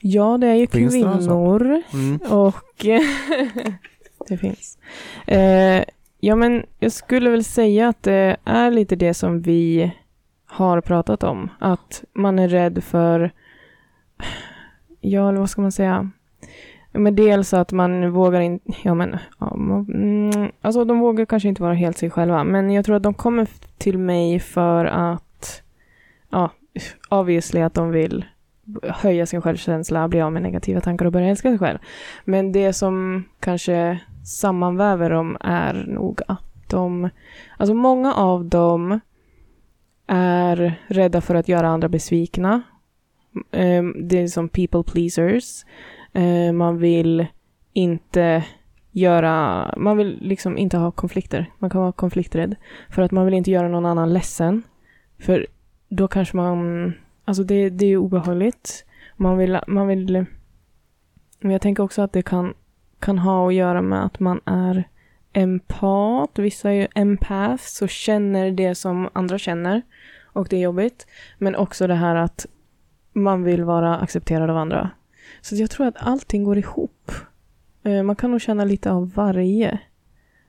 Ja, det är ju
Finns det
kvinnor.
Mm.
Och [laughs] det finns. Eh, ja, men jag skulle väl säga att det är lite det som vi har pratat om. Att man är rädd för, ja, eller vad ska man säga? Men dels att man vågar inte, ja men, ja, man- alltså de vågar kanske inte vara helt sig själva, men jag tror att de kommer till mig för att, ja, obviously att de vill höja sin självkänsla, bli av med negativa tankar och börja älska sig själv. Men det som kanske sammanväver dem är nog att de, alltså många av dem är rädda för att göra andra besvikna. Ehm, det är som people pleasers. Ehm, man vill inte göra, man vill liksom inte ha konflikter. Man kan vara konflikträdd. För att man vill inte göra någon annan ledsen. För då kanske man, alltså det, det är ju obehagligt. Man vill, man vill, men jag tänker också att det kan, kan ha att göra med att man är empat. Vissa är ju empaths och känner det som andra känner. Och det är jobbigt. Men också det här att man vill vara accepterad av andra. Så jag tror att allting går ihop. Eh, man kan nog känna lite av varje.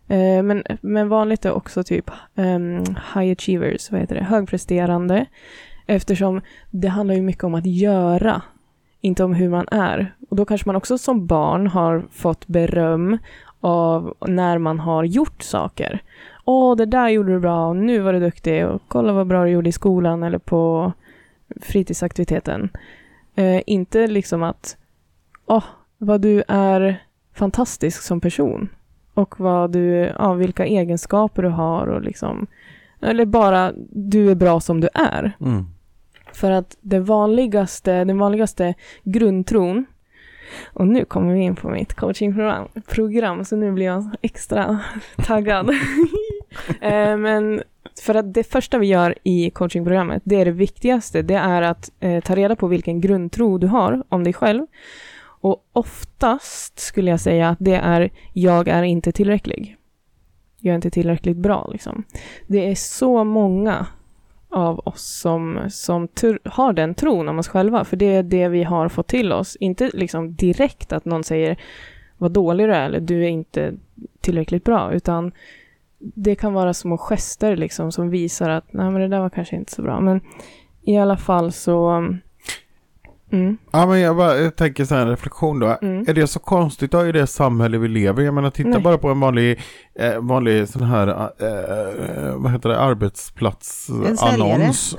Eh, men, men vanligt är också typ um, high achievers, vad heter det, högpresterande. Eftersom det handlar ju mycket om att göra, inte om hur man är. Och då kanske man också som barn har fått beröm av när man har gjort saker. Åh, det där gjorde du bra och nu var du duktig och kolla vad bra du gjorde i skolan eller på fritidsaktiviteten. Eh, inte liksom att, åh, vad du är fantastisk som person och vad du, ja, vilka egenskaper du har och liksom, eller bara du är bra som du är.
Mm.
För att det vanligaste, den vanligaste grundtron, och nu kommer vi in på mitt coachingprogram, program, så nu blir jag extra taggad. [laughs] eh, men för att det första vi gör i coachingprogrammet, det är det viktigaste, det är att eh, ta reda på vilken grundtro du har om dig själv. Och oftast skulle jag säga att det är jag är inte tillräcklig. Jag är inte tillräckligt bra liksom. Det är så många av oss som, som har den tron om oss själva, för det är det vi har fått till oss. Inte liksom direkt att någon säger vad dålig du är eller du är inte tillräckligt bra, utan det kan vara små gester liksom som visar att nej men det där var kanske inte så bra. Men i alla fall så
Mm. Ja, men jag, bara, jag tänker så här en reflektion då. Mm. Är det så konstigt då i det samhälle vi lever i? Jag menar, titta Nej. bara på en vanlig, eh, vanlig sån här, eh, eh vad heter det, arbetsplatsannons.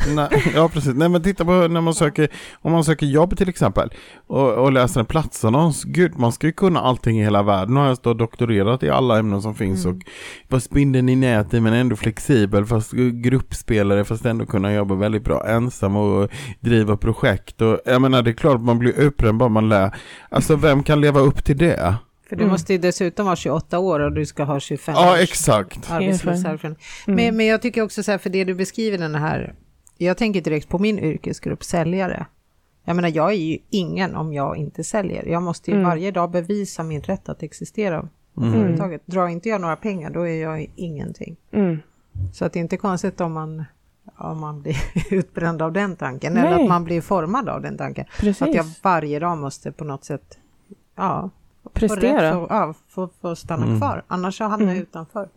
ja, precis. Nej, men titta på när man söker, om man söker jobb till exempel och, och läser en platsannons. Gud, man ska ju kunna allting i hela världen. Nu har jag stått doktorerat i alla ämnen som finns mm. och var spindeln i nätet men ändå flexibel, fast gruppspelare, fast ändå kunna jobba väldigt bra ensam och driva projekt. Och jag menar, det är klart man blir upprörd bara man lär. Alltså vem kan leva upp till det?
För du mm. måste ju dessutom vara 28 år och du ska ha 25
Ja, exakt.
Mm. Men, men jag tycker också så här, för det du beskriver den här, jag tänker direkt på min yrkesgrupp säljare. Jag menar, jag är ju ingen om jag inte säljer. Jag måste ju mm. varje dag bevisa min rätt att existera mm. företaget. Drar inte jag några pengar, då är jag ingenting. Mm. Så att det är inte konstigt om man om man blir [laughs] utbränd av den tanken. Nej. Eller att man blir formad av den tanken. Precis. Att jag varje dag måste på något sätt ja,
prestera.
Få, ja, få, få stanna mm. kvar. Annars så hamnar jag mm. utanför.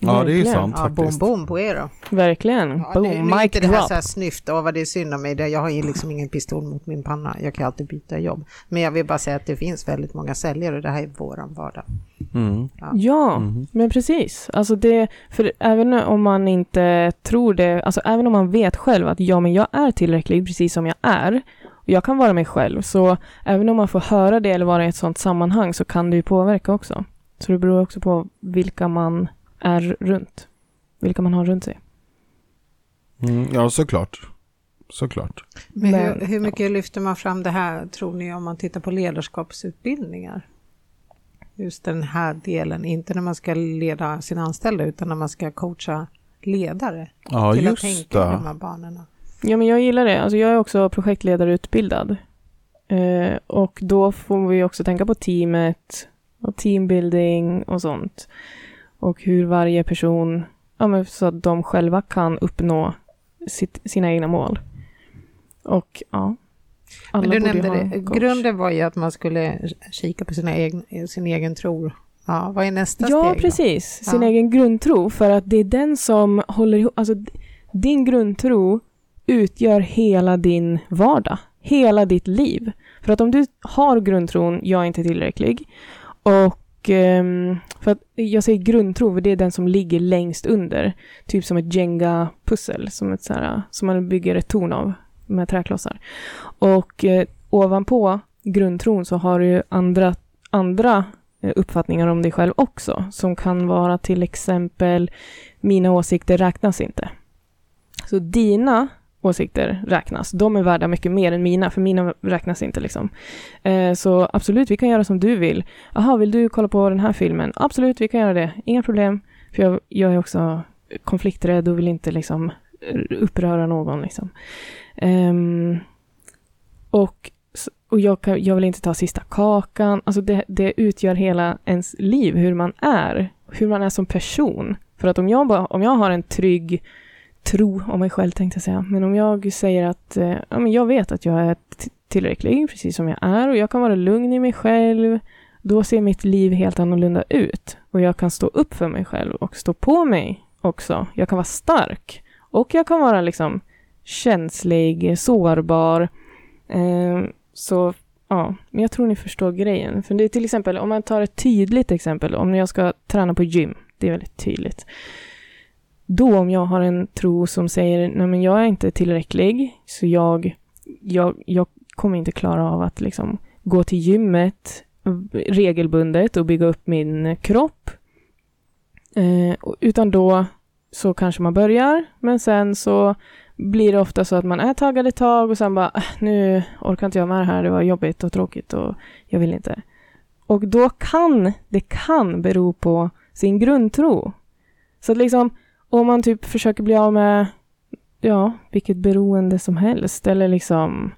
Ja, det är ju sant
ja,
faktiskt.
Boom, boom på er då.
Verkligen.
Ja, boom, det, mic inte drop. det här så här snyft, åh vad det är synd om mig. Jag har ju liksom ingen pistol mot min panna. Jag kan alltid byta jobb. Men jag vill bara säga att det finns väldigt många säljare och det här är våran vardag.
Mm. Ja, ja mm. men precis. Alltså det, för även om man inte tror det, alltså även om man vet själv att ja, men jag är tillräcklig precis som jag är. Och jag kan vara mig själv. Så även om man får höra det eller vara i ett sådant sammanhang så kan det ju påverka också. Så det beror också på vilka man är runt. Vilka man har runt sig.
Mm, ja, såklart. Såklart.
Men hur, hur mycket ja. lyfter man fram det här, tror ni, om man tittar på ledarskapsutbildningar? Just den här delen, inte när man ska leda sina anställda, utan när man ska coacha ledare.
Ja, till just
att tänka det. de här banorna.
Ja, men jag gillar det. Alltså, jag är också projektledarutbildad. Eh, och då får vi också tänka på teamet och teambuilding och sånt och hur varje person, ja, men så att de själva kan uppnå sitt, sina egna mål. Och ja,
alla men du nämnde det, grunden var ju att man skulle kika på sina egna, sin egen tro. Ja, vad är nästa
ja,
steg?
Ja, precis. Sin egen grundtro, för att det är den som håller ihop, alltså din grundtro utgör hela din vardag, hela ditt liv. För att om du har grundtron, jag är inte tillräcklig, och ehm, för att jag säger grundtro, för det är den som ligger längst under. Typ som ett Jenga-pussel, som, ett så här, som man bygger ett torn av med träklossar. Och eh, ovanpå grundtron så har du andra, andra eh, uppfattningar om dig själv också, som kan vara till exempel mina åsikter räknas inte. Så dina åsikter räknas. De är värda mycket mer än mina, för mina räknas inte. Liksom. Eh, så absolut, vi kan göra som du vill. Jaha, vill du kolla på den här filmen? Absolut, vi kan göra det. Inga problem. För jag, jag är också konflikträdd och vill inte liksom uppröra någon. Liksom. Eh, och och jag, kan, jag vill inte ta sista kakan. Alltså det, det utgör hela ens liv, hur man är. Hur man är som person. För att om jag, bara, om jag har en trygg tro om mig själv, tänkte jag säga. Men om jag säger att eh, ja, men jag vet att jag är tillräcklig, precis som jag är, och jag kan vara lugn i mig själv, då ser mitt liv helt annorlunda ut. Och jag kan stå upp för mig själv och stå på mig också. Jag kan vara stark. Och jag kan vara liksom känslig, sårbar. Eh, så ja, men jag tror ni förstår grejen. För det är till exempel, om man tar ett tydligt exempel, om jag ska träna på gym, det är väldigt tydligt. Då om jag har en tro som säger, nej men jag är inte tillräcklig, så jag, jag, jag kommer inte klara av att liksom gå till gymmet regelbundet och bygga upp min kropp. Eh, utan då så kanske man börjar, men sen så blir det ofta så att man är taggad ett tag och sen bara, äh, nu orkar inte jag med det här, det var jobbigt och tråkigt och jag vill inte. Och då kan, det kan bero på sin grundtro. Så att liksom, om man typ försöker bli av med, ja, vilket beroende som helst, eller liksom,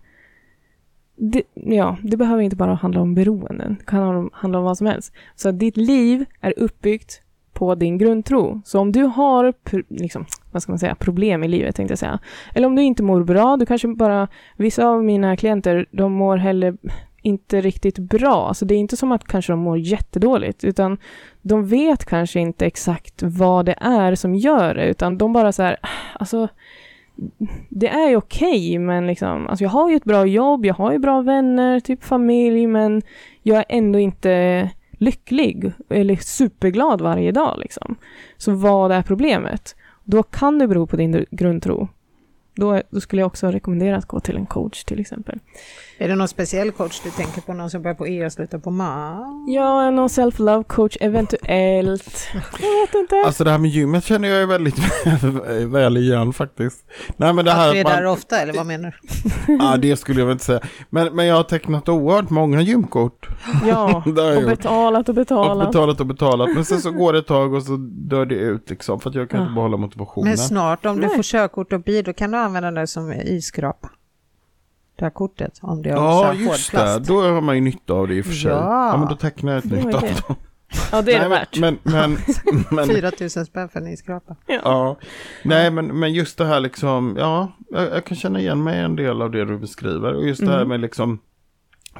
det, ja, det behöver inte bara handla om beroenden, det kan handla om vad som helst. Så att ditt liv är uppbyggt på din grundtro. Så om du har liksom, vad ska man säga, problem i livet, tänkte jag säga. Eller om du inte mår bra, du kanske bara, vissa av mina klienter, de mår hellre inte riktigt bra. Alltså det är inte som att kanske de mår jättedåligt, utan de vet kanske inte exakt vad det är som gör det, utan de bara så här, alltså det är ju okej, okay, men liksom, alltså jag har ju ett bra jobb, jag har ju bra vänner, typ familj, men jag är ändå inte lycklig eller superglad varje dag. Liksom. Så vad är problemet? Då kan det bero på din grundtro. Då, då, skulle jag också rekommendera att gå till en coach till exempel.
Är det någon speciell coach du tänker på? Någon som börjar på E och slutar på MA?
Ja, någon self-love coach eventuellt. [laughs] Jag vet inte.
Alltså det här med gymmet känner jag är väldigt [laughs] väl igen faktiskt.
Nej, men det här, att du är man... där ofta eller vad menar
du? [laughs] ja, det skulle jag väl inte säga. Men, men jag har tecknat oerhört många gymkort. [gasps]
Ja, och betalat och betalat.
Och betalat och betalat. Men sen så går det ett tag och så dör det ut liksom. För att jag kan ja. inte behålla motivationen.
Men snart om du Nej. får körkort och bil, då kan du använda det som isskrapa det här kortet. Om det
ja, just det. Då har man ju nytta av det i och för sig. Ja, ja men då tecknar jag ett nytt avtal.
Ja, det är det värt.
Men, men, [laughs] men, 4 000 spänn för en skrapa.
Ja. ja. Nej, men, men just det här liksom, ja, jag, jag, kan känna igen mig en del av det du beskriver. Och just det här mm. med liksom,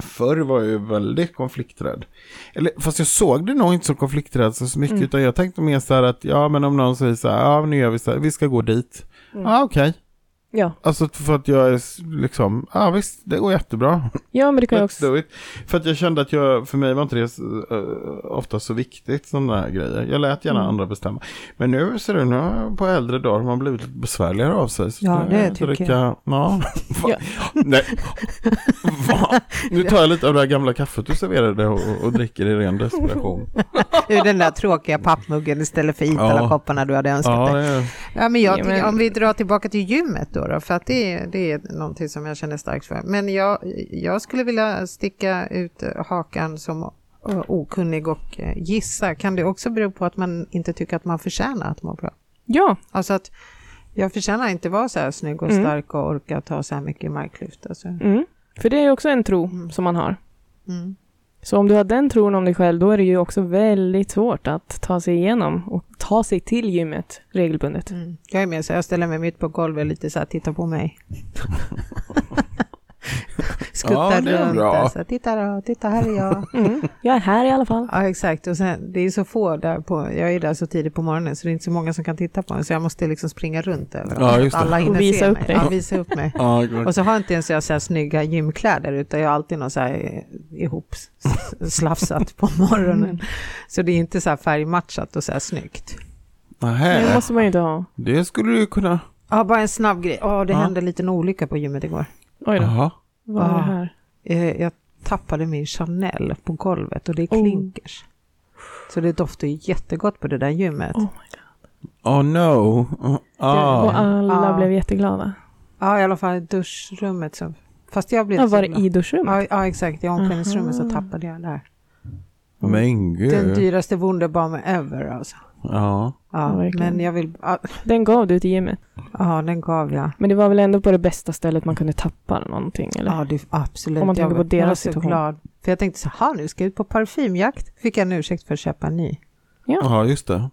förr var jag ju väldigt konflikträdd. Eller, fast jag såg det nog inte som konflikträdd så mycket, mm. utan jag tänkte mer så här att, ja, men om någon säger så här, ja, nu gör vi så här, vi ska gå dit. Mm. Ja, okej. Okay.
Ja.
Alltså för att jag är liksom, ja visst, det går jättebra.
Ja, men det kan jag också.
För att jag kände att jag, för mig var inte det uh, ofta så viktigt sådana här grejer. Jag lät gärna mm. andra bestämma. Men nu ser du, nu på äldre dagar har man blivit lite besvärligare av sig.
ja, det tycker dricka, jag.
Ja. [laughs] ja. Nej. [laughs] Va? Nu tar jag lite av det här gamla kaffet du serverade och, och dricker i ren desperation. [laughs]
Ur den där tråkiga pappmuggen istället för Itala-kopparna ja. du hade önskat ja, dig. Ja, men jag tycker, om vi drar tillbaka till gymmet då då, för att det, det är någonting som jag känner starkt för. Men jag, jag skulle vilja sticka ut hakan som okunnig och eh, gissa. Kan det också bero på att man inte tycker att man förtjänar att må bra?
Ja.
Alltså att jag förtjänar inte vara så här snygg och mm. stark och orka ta så här mycket marklyft. Alltså.
Mm. För det är också en tro mm. som man har. Mm. Så om du har den tron om dig själv, då är det ju också väldigt svårt att ta sig igenom och ta sig till gymmet regelbundet. Mm.
Jag är med, så jag ställer mig mitt på golvet lite så här, titta på mig. [laughs] skuttar ja, runt. Bra. Alltså, titta då, titta här är jag.
Mm, jag är här i alla fall.
Ja, exakt. Och sen, det är så få där på, jag är där så tidigt på morgonen så det är inte så många som kan titta på mig. Så jag måste liksom springa runt över
ja, just
Alla hinner
visa
se
upp
mig.
Dig.
Ja, visa upp mig. ja, och så har inte ens jag så här snygga gymkläder utan jag har alltid något så här ihop slafsat på [laughs] morgonen. Mm. Så det är inte så här färgmatchat och så här snyggt.
Nähä.
Det måste man ju inte ha.
Det skulle du kunna.
Ja, bara en snabb grej. Ja, det ja. hände en liten olycka på gymmet igår.
Oj då. Aha. Vad är det här?
Eh, jag tappade min Chanel på golvet och det är oh. klinkers. Så det doftar ju jättegott på det där gymmet.
Oh.
Oh no. Oh, ah.
Och alla
Ja.
blev jätteglada.
Ja, i alla fall i duschrummet. Så. Fast jag blev
Ja,
så
var det i duschrummet?
Ja, exakt. I omklädningsrummet så
Aha.
tappade jag där.
Men
Den
gud.
dyraste Wunderbaum ever alltså.
Ja.
Ja,
Ja, men jag vill... Ja,
Den gav du till gymmet.
ja, den gav jag.
Men det var väl ändå på det bästa stället man kunde tappa någonting, eller?
Ja, det, absolut.
Om man tänker på
jag var
deras
så
situation.
glad. För jag tänkte så här, nu ska jag ut på parfymjakt. Fick jag en ursäkt för att köpa en ny.
ja, just det.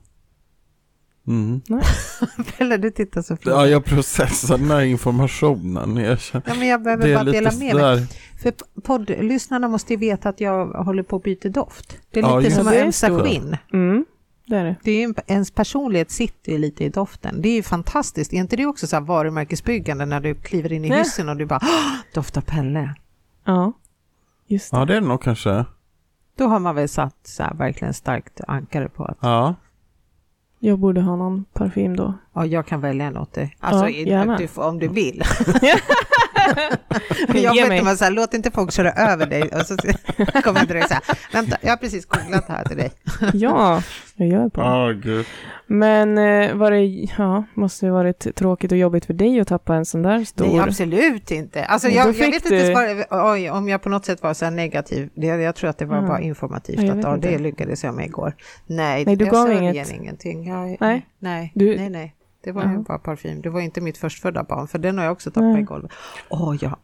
Mm. [laughs]
Eller du tittar så fint.
Ja, jag processar den här informationen. Jag känner,
Ja, men jag behöver bara dela med mig.
sådär.
För poddlyssnarna måste ju veta att jag håller på att byta doft. Det är
Ja,
lite som att ömsa skinn.
Mm, det är det.
Det är ju, en- ens personlighet sitter ju lite i doften. Det är ju fantastiskt. Är inte det också så här varumärkesbyggande när du kliver in i
Nej.
hissen och du bara "Åh, doftar Pelle?
Ja, just det.
Ja, det är det nog kanske.
Då har man väl satt så här verkligen starkt ankare på att
Ja.
Jag borde ha någon parfym då.
ja, jag kan välja en åt dig. Alltså
Ja, gärna.
du får, om du vill. [laughs] [laughs] jag vet inte, man så här, låt inte folk köra över dig. Och så kommer jag direkt så här, vänta, jag har precis googlat här till dig.
Ja, jag gör på.
Ja, gud.
Men eh, var det, ja, måste det varit tråkigt och jobbigt för dig att tappa en sån där stor?
Nej, absolut inte. Alltså, jag, jag vet inte
du-
vad, oj, om jag på något sätt var så här negativ. Det, jag tror att det var
Mm.
bara informativt.
Ja, jag
att, ja,
inte.
det lyckades jag med igår. Nej,
Nej, du
jag
gav inget-
ingenting. Jag,
Nej.
Nej,
Du-
nej, nej. Det var
Ja.
ju bara parfym. Det var inte mitt förstfödda barn, för den har jag också tappat
Nej.
i golvet. Åh, ja.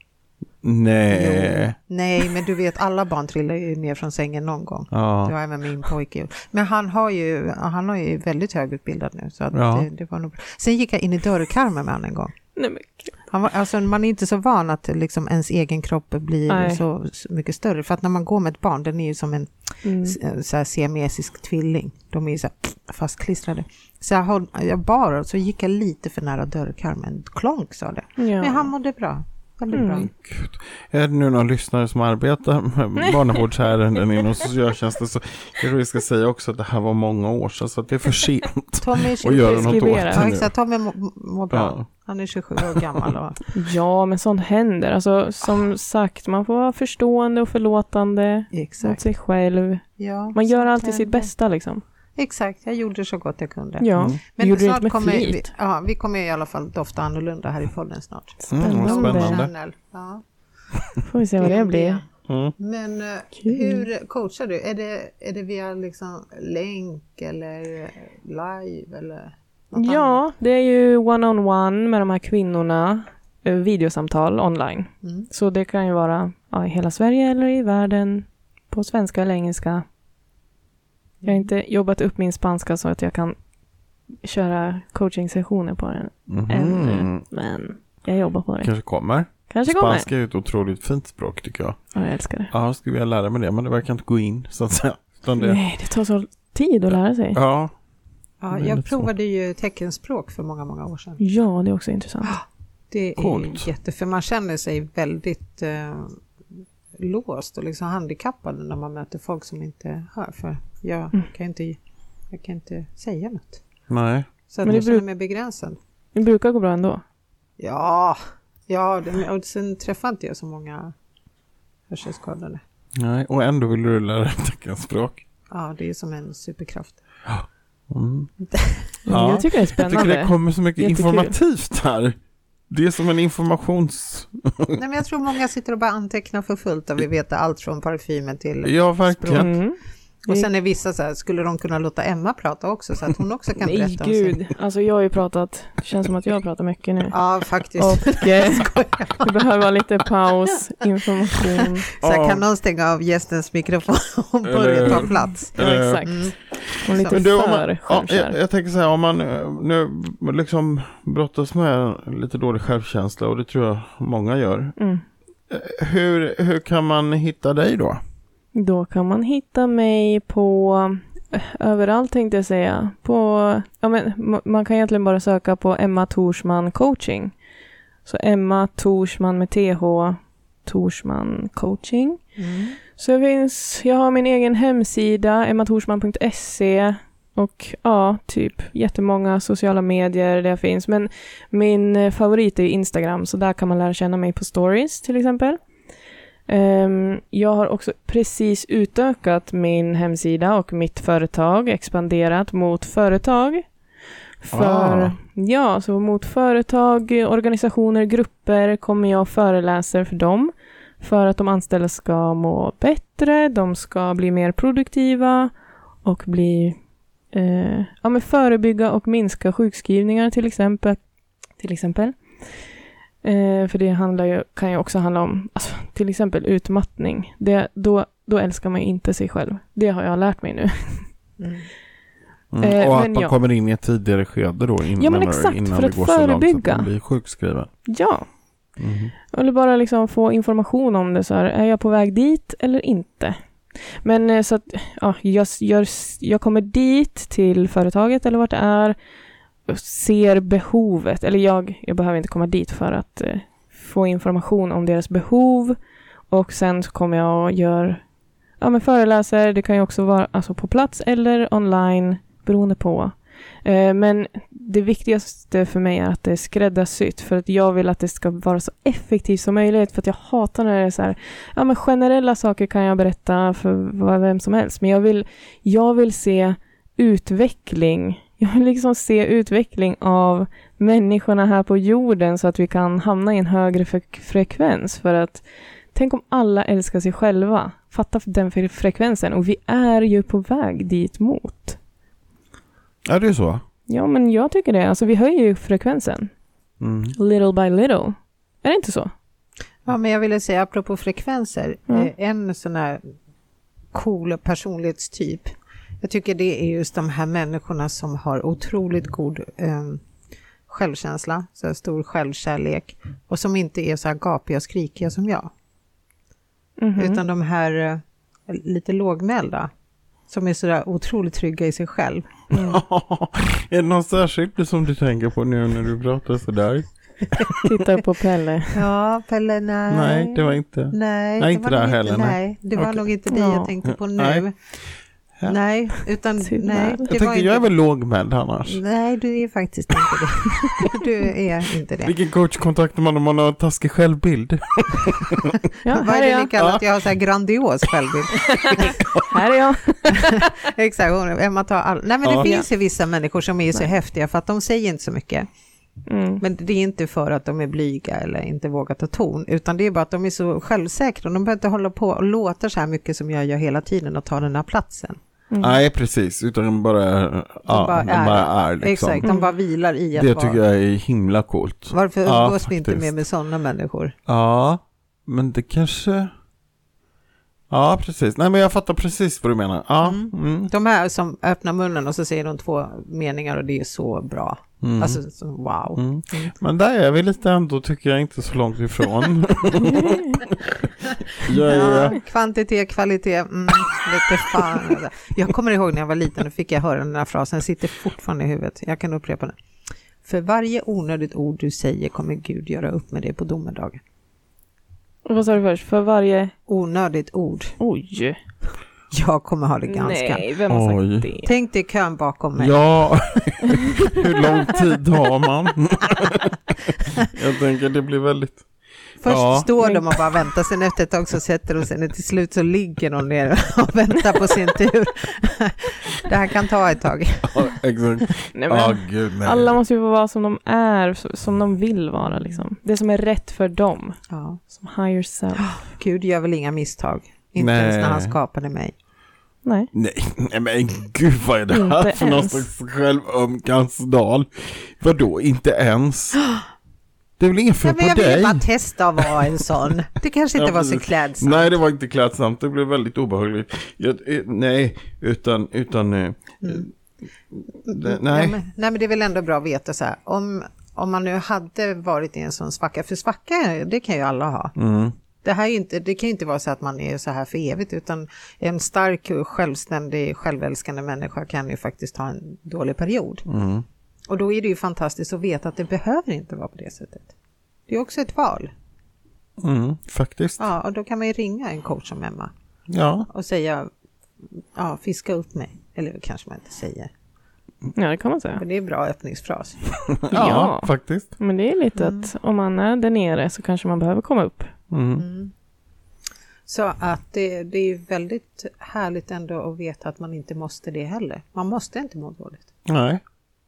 Nej.
Nej, men du vet, alla barn trillar ju ner från sängen någon gång. Det
Ja.
har även min pojke gjort. Men han har ju, han har ju väldigt högutbildad nu. Så att
Ja.
det, det var nog bra. Sen gick jag in i dörrkarmen med honom en gång.
Nej, men.
Han var, alltså, man är inte så van att liksom, ens egen kropp blir
Nej.
så, så mycket större. För att när man går med ett barn, den är ju som en
Mm.
här, siamesisk tvilling. De är ju så här fastklistrade. Så jag, höll, jag bar och så gick jag lite för nära dörrkarmen. Klonk sa det.
Ja.
Men han mådde bra.
Mm.
bra.
Gud. Är det nu någon lyssnare som arbetar med [laughs] barnavårdsärenden inom socialtjänsten så kanske vi ska säga också att det här var många år sedan så att det är för [laughs] sent
Tommy är
att
27.
göra något åt det
Ja,
nu.
exakt. Tommy mår må bra.
Ja.
Han är 27 år gammal. Och, [laughs]
ja, men sånt händer. Alltså, som sagt, man får vara förstående och förlåtande mot
exakt.
sig själv.
Ja,
Man gör alltid sitt
händer.
bästa liksom.
Exakt, jag gjorde så gott jag kunde.
Ja,
Mm.
Men
gjorde det
snart
med
kommer vi, ja, vi kommer i alla fall dofta annorlunda här i podden snart.
Mm,
Spännande.
spännande.
Chanel. Ja.
Får vi se vad det blir.
Mm.
Men
Kul.
hur coachar du? Är det, är det via liksom länk eller live eller? något annat?
Ja, det är ju one-on-one med de här kvinnorna. eh, Videosamtal online.
Mm.
Så det kan ju vara ja, i hela Sverige eller i världen. På svenska eller engelska. Jag har inte jobbat upp min spanska så att jag kan köra coaching-sessioner på den
Mhm.
ännu. Men jag jobbar på det.
Kanske kommer.
Kanske kommer.
Spanska är ju ett otroligt fint språk tycker jag.
Ja, jag älskar det.
Ja, jag skulle vilja lära mig det men det verkar inte gå in så att säga. Det,
Nej, det tar så tid att lära sig.
ja,
Ja,
är
jag
så.
provade ju teckenspråk för många, många år sedan.
Ja, det är också intressant.
Det är
Coolt.
jätte, för man känner sig väldigt eh, låst och liksom handikappad när man möter folk som inte hör. För jag
Mm.
kan inte, jag kan inte säga något.
nej.
Så att
Men det
jag känner mig begränsad.
Det brukar gå bra ändå.
Ja, ja det, och sen träffar inte jag så många hörselskadade.
Nej, och ändå vill du lära dig teckenspråk.
Ja, det är som en superkraft.
Mm. [laughs]
Ja. Jag tycker det är
Jag
spännande.
tycker det kommer så mycket
Jättekul.
informativt här. Det är som en informations...
Nej, men jag tror många sitter och bara antecknar för fullt och vi vet allt från parfymen till...
Ja, verkligen.
Mm.
Och sen är vissa så här, skulle de kunna låta Emma prata också så att hon också kan [laughs]
Nej,
berätta om sig?
gud. Alltså jag har ju pratat, det känns som att jag pratar mycket nu.
Ja, faktiskt.
Och [laughs] eh, vi behöver lite paus, information.
Så här, kan någon stänga av gästens mikrofon [laughs] och börja ta plats?
Ja, exakt.
Mm.
Och lite
Men du, om
för
man, ja, jag, jag tänker så här, om man eh, nu liksom brottas med lite dålig självkänsla och det tror jag många gör.
Mm.
Eh, Hur, hur kan man hitta dig då?
Då kan man hitta mig på eh, överallt tänkte jag säga. På, ja, men, ma- man kan egentligen bara söka på Emma Torsman coaching. Så Emma Torsman med TH, Torsman coaching.
Mm.
Så jag, finns, jag har min egen hemsida, emmatorsman.se och ja, typ jättemånga sociala medier där jag finns. Men min eh, favorit är Instagram, så där kan man lära känna mig på stories till exempel. Ehm, jag har också precis utökat min hemsida och mitt företag, expanderat mot företag. För,
Ah.
Ja, så mot företag, organisationer, grupper kommer jag och föreläser för dem. För att de anställda ska må bättre, de ska bli mer produktiva och bli eh, ja, men förebygga och minska sjukskrivningar till exempel. Till exempel. Eh, för det handlar ju, kan ju också handla om alltså, till exempel utmattning. Det, då, då älskar man ju inte sig själv. Det har jag lärt mig nu.
Mm.
Mm.
Eh,
och att man
ja.
kommer in i ett tidigare skede då in,
Ja, men exakt,
innan
för
det
att
går så långt så att
förebygga.
man blir sjukskriven.
Ja,
Mhm.
eller bara liksom få information om det. Så här, är jag på väg dit eller inte? Men eh, så att ja, jag, jag, jag kommer dit till företaget eller vart det är ser behovet. Eller jag, jag behöver inte komma dit för att eh, få information om deras behov. Och sen så kommer jag och gör ja, men föreläser. Det kan ju också vara alltså, på plats eller online beroende på. Eh, men det viktigaste för mig är att det är skräddarsytt för att jag vill att det ska vara så effektivt som möjligt för att jag hatar när det är så här, ja men generella saker kan jag berätta för vem som helst men jag vill, jag vill se utveckling. Jag vill liksom se utveckling av människorna här på jorden så att vi kan hamna i en högre fre- frekvens för att tänk om alla älskar sig själva. Fatta den fre- frekvensen och vi är ju på väg dit mot.
Är det så?
Ja, men jag tycker det. Alltså vi höjer ju frekvensen.
Mm.
Little by little. Är det inte så?
Ja, men jag ville säga apropå frekvenser,
Mm.
en sån här cool personlighetstyp. Jag tycker det är just de här människorna som har otroligt god eh, självkänsla, så stor självkärlek och som inte är så här gapiga och skrikiga som jag.
Mhm.
Utan de här eh, lite lågmälda som är så där otroligt trygga i sig själv.
Mm. [laughs]
är det någon särskild som du tänker på nu när du pratar sådär? [laughs]
Titta på Pelle.
Ja, Pelle, nej.
Nej, det var inte.
Nej,
Nej, inte
var
där heller, nej.
Nej, det var nog inte det
Ja.
jag tänkte på nu.
Nej. Ja.
Nej, utan nej.
Jag
Det
Jag
var
tänker,
inte...
jag är väl lågmäld annars?
Nej, du är faktiskt inte det. [laughs] Du är inte det.
Vilken coach kontaktar man om man har taskig självbild?
Ja,
Vad
här
är
är
det ni kallar att jag har så här grandios [laughs] självbild?
Här är jag. [laughs]
Exakt, Emma tar all... Nej, men det
Ja.
finns ju vissa människor som är så
Nej.
häftiga för att de säger inte så mycket.
Mm.
Men det är inte för att de är blyga eller inte vågar ta ton, utan det är bara att de är så självsäkra. De behöver inte hålla på och låta så här mycket som jag gör hela tiden och ta den här platsen.
Mm.
Nej, precis. Utan de bara, ja,
bara
de
är.
bara är liksom.
Exakt, de
Mm.
bara vilar i att
Det
vara...
tycker jag är himla coolt.
Varför
Ja,
umgås vi inte mer med sådana människor?
Ja, men det kanske... Ja, precis. Nej, men jag fattar precis vad du menar. Ja,
Mm.
mm.
De här som öppnar munnen och så säger de två meningar och det är så bra.
Mm.
Alltså, så, wow.
Mm. Men där är vi lite ändå, tycker jag, inte så långt ifrån. [laughs]
Ja, kvantitet, kvalitet, mm, lite fan. Alltså. Jag kommer ihåg när jag var liten, då fick jag höra den här frasen, den sitter fortfarande i huvudet. Jag kan upprepa den. För varje onödigt ord du säger kommer Gud göra upp med dig på domedagen.
Och Vad sa du först? För varje...
Onödigt ord.
Oj. [laughs]
Jag kommer ha det ganska.
Nej, vem har
Oj.
sagt det?
Tänk dig kön bakom mig.
ja, [laughs] hur lång tid har man? [laughs] jag tänker det blir väldigt...
Först
Ja.
står de och bara väntar, sen efter ett tag så sätter de sig ner. Till slut så ligger de ner och väntar på sin tur. Det här kan ta ett tag.
Ja, exakt.
Nej, men,
gud nej.
alla måste ju få vara som de är, som de vill vara liksom. Det som är rätt för dem.
Ja.
Som higher self. [gasps]
Gud gör väl inga misstag. Inte
Nej.
ens när han skapade mig.
Nej.
Nej, men gud vad är det här
Inte
för någon
ens.
slags självömkansdal? Vadå, inte ens? Det är väl inget fel
men jag
på
ville
dig?
bara testa att vara en sån. Det kanske inte
Ja,
var så klädsamt.
Nej, det var inte klädsamt. Det blev väldigt obehagligt. Jag, eh, nej, utan, utan, eh,
Mm.
det,
Nej.
nej.
men, nej, men det är väl ändå bra att veta så här. Om, om man nu hade varit i en sån svacka, för svacka det kan ju alla ha.
Mm.
Det, här inte, det kan ju inte vara så att man är så här för evigt, utan en stark, självständig, självälskande människa kan ju faktiskt ha en dålig period.
Mm.
Och då är det ju fantastiskt att veta att det behöver inte vara på det sättet. Det är också ett val.
Mm, faktiskt.
Ja, och då kan man ju ringa en coach som Emma
Ja.
och säga, ja, fiska upp mig. Eller kanske man inte säger,
Ja, det kan man säga.
men det är en bra öppningsfras. [laughs]
Ja,
Ja.
faktiskt.
Men det är lite
Mm.
att om man är där nere så kanske man behöver komma upp.
Mm.
Mm. Så att det, det är väldigt härligt ändå att veta att man inte måste det heller. Man måste inte må dåligt.
Nej.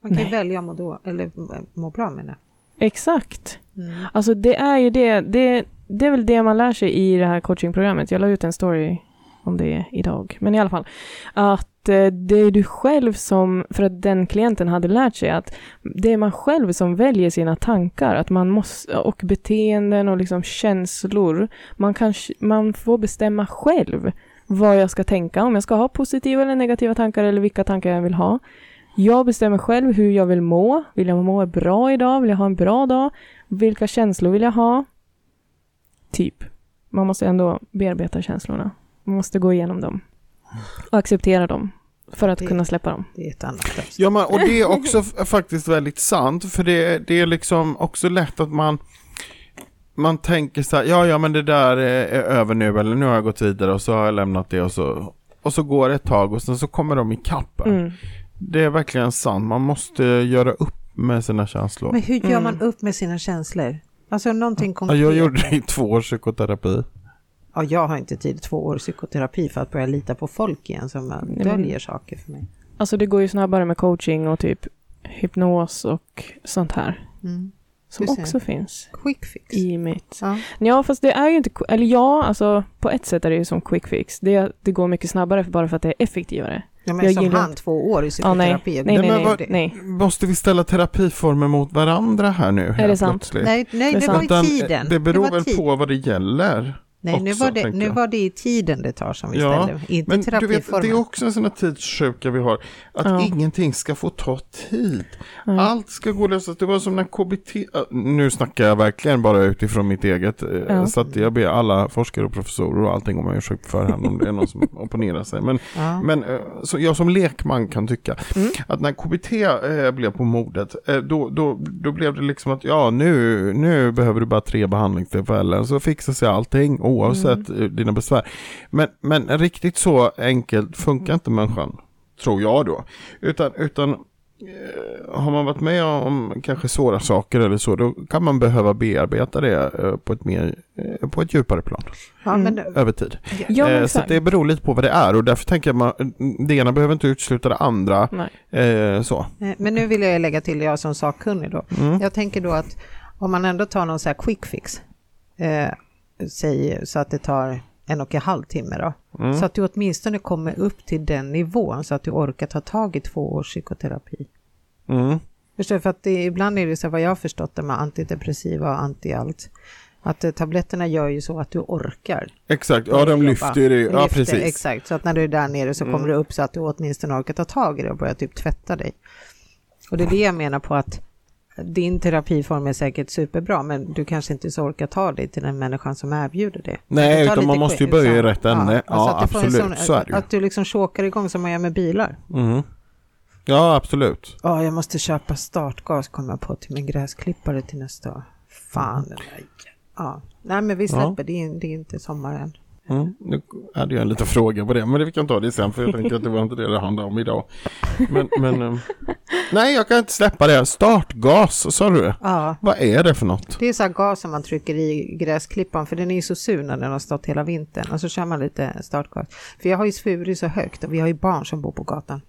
Man kan ju
Nej.
välja att må, då, eller må bra med det.
Exakt.
Mm.
Alltså det är ju det, det, det är väl det man lär sig i det här coachingprogrammet. Jag la ut en story om det idag. Men i alla fall, att eh, det är du själv som, för att den klienten hade lärt sig att det är man själv som väljer sina tankar, att man måste, och beteenden och liksom känslor. Man, kan, man får bestämma själv vad jag ska tänka, om jag ska ha positiva eller negativa tankar eller vilka tankar jag vill ha. Jag bestämmer själv hur jag vill må. Vill jag må bra idag? Vill jag ha en bra dag? Vilka känslor vill jag ha? Typ. Man måste ändå bearbeta känslorna. Man måste gå igenom dem. Och acceptera dem. För att
Det-
kunna släppa dem.
Det är ett annat test.
Ja, men, och det är också faktiskt väldigt sant, för det, det är liksom också lätt att man man tänker så här, ja ja men det där är, är över nu eller nu har jag gått vidare och så har jag lämnat det och så och så går det ett tag och sen så kommer de ikapp.
Mm.
Det är verkligen sant, man måste göra upp med sina känslor.
Men hur gör
Mm.
man upp med sina känslor? Alltså någonting
Ja,
konkret.
jag gjorde det i två års psykoterapi.
Ja, jag har inte tid två år psykoterapi för att börja lita på folk igen som
Nej, men-
döljer saker för mig.
Alltså det går ju snabbare med coaching och typ hypnos och sånt här.
Mm.
Som också finns
Quick fix.
i mitt.
Ja.
Ja, fast det är ju inte... Eller ja, alltså på ett sätt är det ju som quick fix. Det, det går mycket snabbare för bara för att det är effektivare.
Ja, men
Jag
som
gillar
han, två år i
Ja, nej.
psykoterapi.
Nej, nej, nej. nej.
Måste vi ställa terapiformer mot varandra här nu? helt
det sant?
plötsligt?
Nej, nej,
Det är
det var i tiden.
Det beror
var
väl
tid.
på vad det gäller.
Nej, nu
också,
var, det, nu var det i tiden det tar som vi
Ja,
ställer. Inte
Men du vet,
terapiformen.
det är också en sån här tidssjuka vi har. Att
Ja.
ingenting ska få ta tid.
Nej.
Allt ska gå att lösa. Det var som när KBT, nu snackar jag verkligen bara utifrån mitt eget. eh,
Ja.
Så att jag ber alla forskare och professorer och allting om ursäkt på förhand om det är någon som [laughs] opponerar sig. Men,
Ja.
men eh, så jag som lekman kan tycka
Mm.
att när KBT eh, blev på modet, då, då, då blev det liksom att ja nu, nu behöver du bara tre behandlingstillfällen så fixar sig allting oavsett eh, dina besvär. Men, men riktigt så enkelt funkar inte människan, tror jag då. Utan, utan eh, har man varit med om kanske svåra saker eller så, då kan man behöva bearbeta det eh, på ett, mer, på ett djupare plan
Ja, men,
över tid.
Ja,
så det beror lite på vad det är och därför tänker jag att det ena behöver inte utesluta det andra.
Nej.
Så.
men nu vill jag lägga till, jag som sakkunnig då.
Mm.
Jag tänker då att om man ändå tar någon så här quick fix, säg så att det tar en och en halv timme då,
Mm.
så att du åtminstone kommer upp till den nivån så att du orkar ta tag i två års psykoterapi.
Mm.
Förstår? För att det, ibland är det så vad jag har förstått det med antidepressiva och anti-allt, att eh, tabletterna gör ju så att du orkar.
Exakt, ja de lyfter ju det. Ja
Lyfter,
precis.
Exakt, så att när du är där nere så kommer
Mm.
du upp så att du åtminstone orkar ta tag i det och börja typ tvätta dig. Och det är det jag menar på att din terapiform är säkert superbra, men du kanske inte så orkar ta dig till den människan som erbjuder det.
Nej, utan man måste ju börja i rätt ände. Ja,
alltså att du får en
absolut, så är det ju.
Att du liksom chokar igång som man gör med bilar.
Mm. Ja, absolut.
Ja, jag måste köpa startgas kommer jag på till min gräsklippare till nästa år. Fan. Ja, nej men vi släpper, det, är, det är inte sommar än.
Mm. Nu hade jag en liten fråga på det, men vi kan ta det sen för jag tänker att det var inte det det handlade om idag. Men, men ehm, [laughs] nej, jag kan inte släppa det. Startgas, sa du det?
Ja,
Vad är det för något?
det är så här gas som man trycker i gräsklippan för den är ju så sur när den har stått hela vintern och så kör man lite startgas. För jag har ju svurit så högt och vi har ju barn som bor på gatan.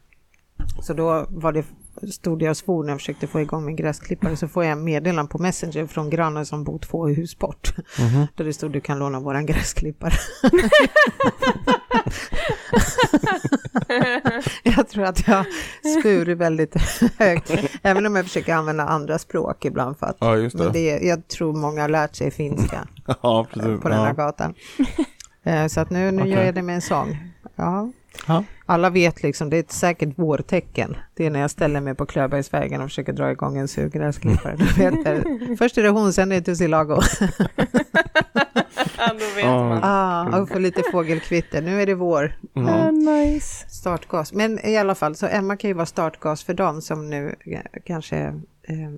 Så då var det, stod jag och svor när jag försökte få igång min gräsklippare så får jag en meddelande på Messenger från grannen som bor två hus bort.
Mhm.
Där det stod du kan låna våran gräsklippare. [laughs] jag tror att jag svurit väldigt högt, även om jag försöker använda andra språk ibland för att
Ja, just det.
det, jag tror många har lärt sig finska [laughs]
Ja,
eh, på den här
Ja.
gatan. Eh, Så att nu, nu
Okej.
gör jag det med en sång. Ja.
Ja.
Alla vet liksom, det är ett säkert vårtecken. Det är när jag ställer mig på Klöbergsvägen och försöker dra igång en sugrörsklippare. Då vet jag, först är det hon, sen är det tussilago.
Ja, då vet man.
Ah, och för lite fågelkvitter. Nu är det vår.
Mm.
Ah, nice.
Startgas. Men i alla fall, så Emma kan ju vara startgas för dem som nu eh, kanske eh,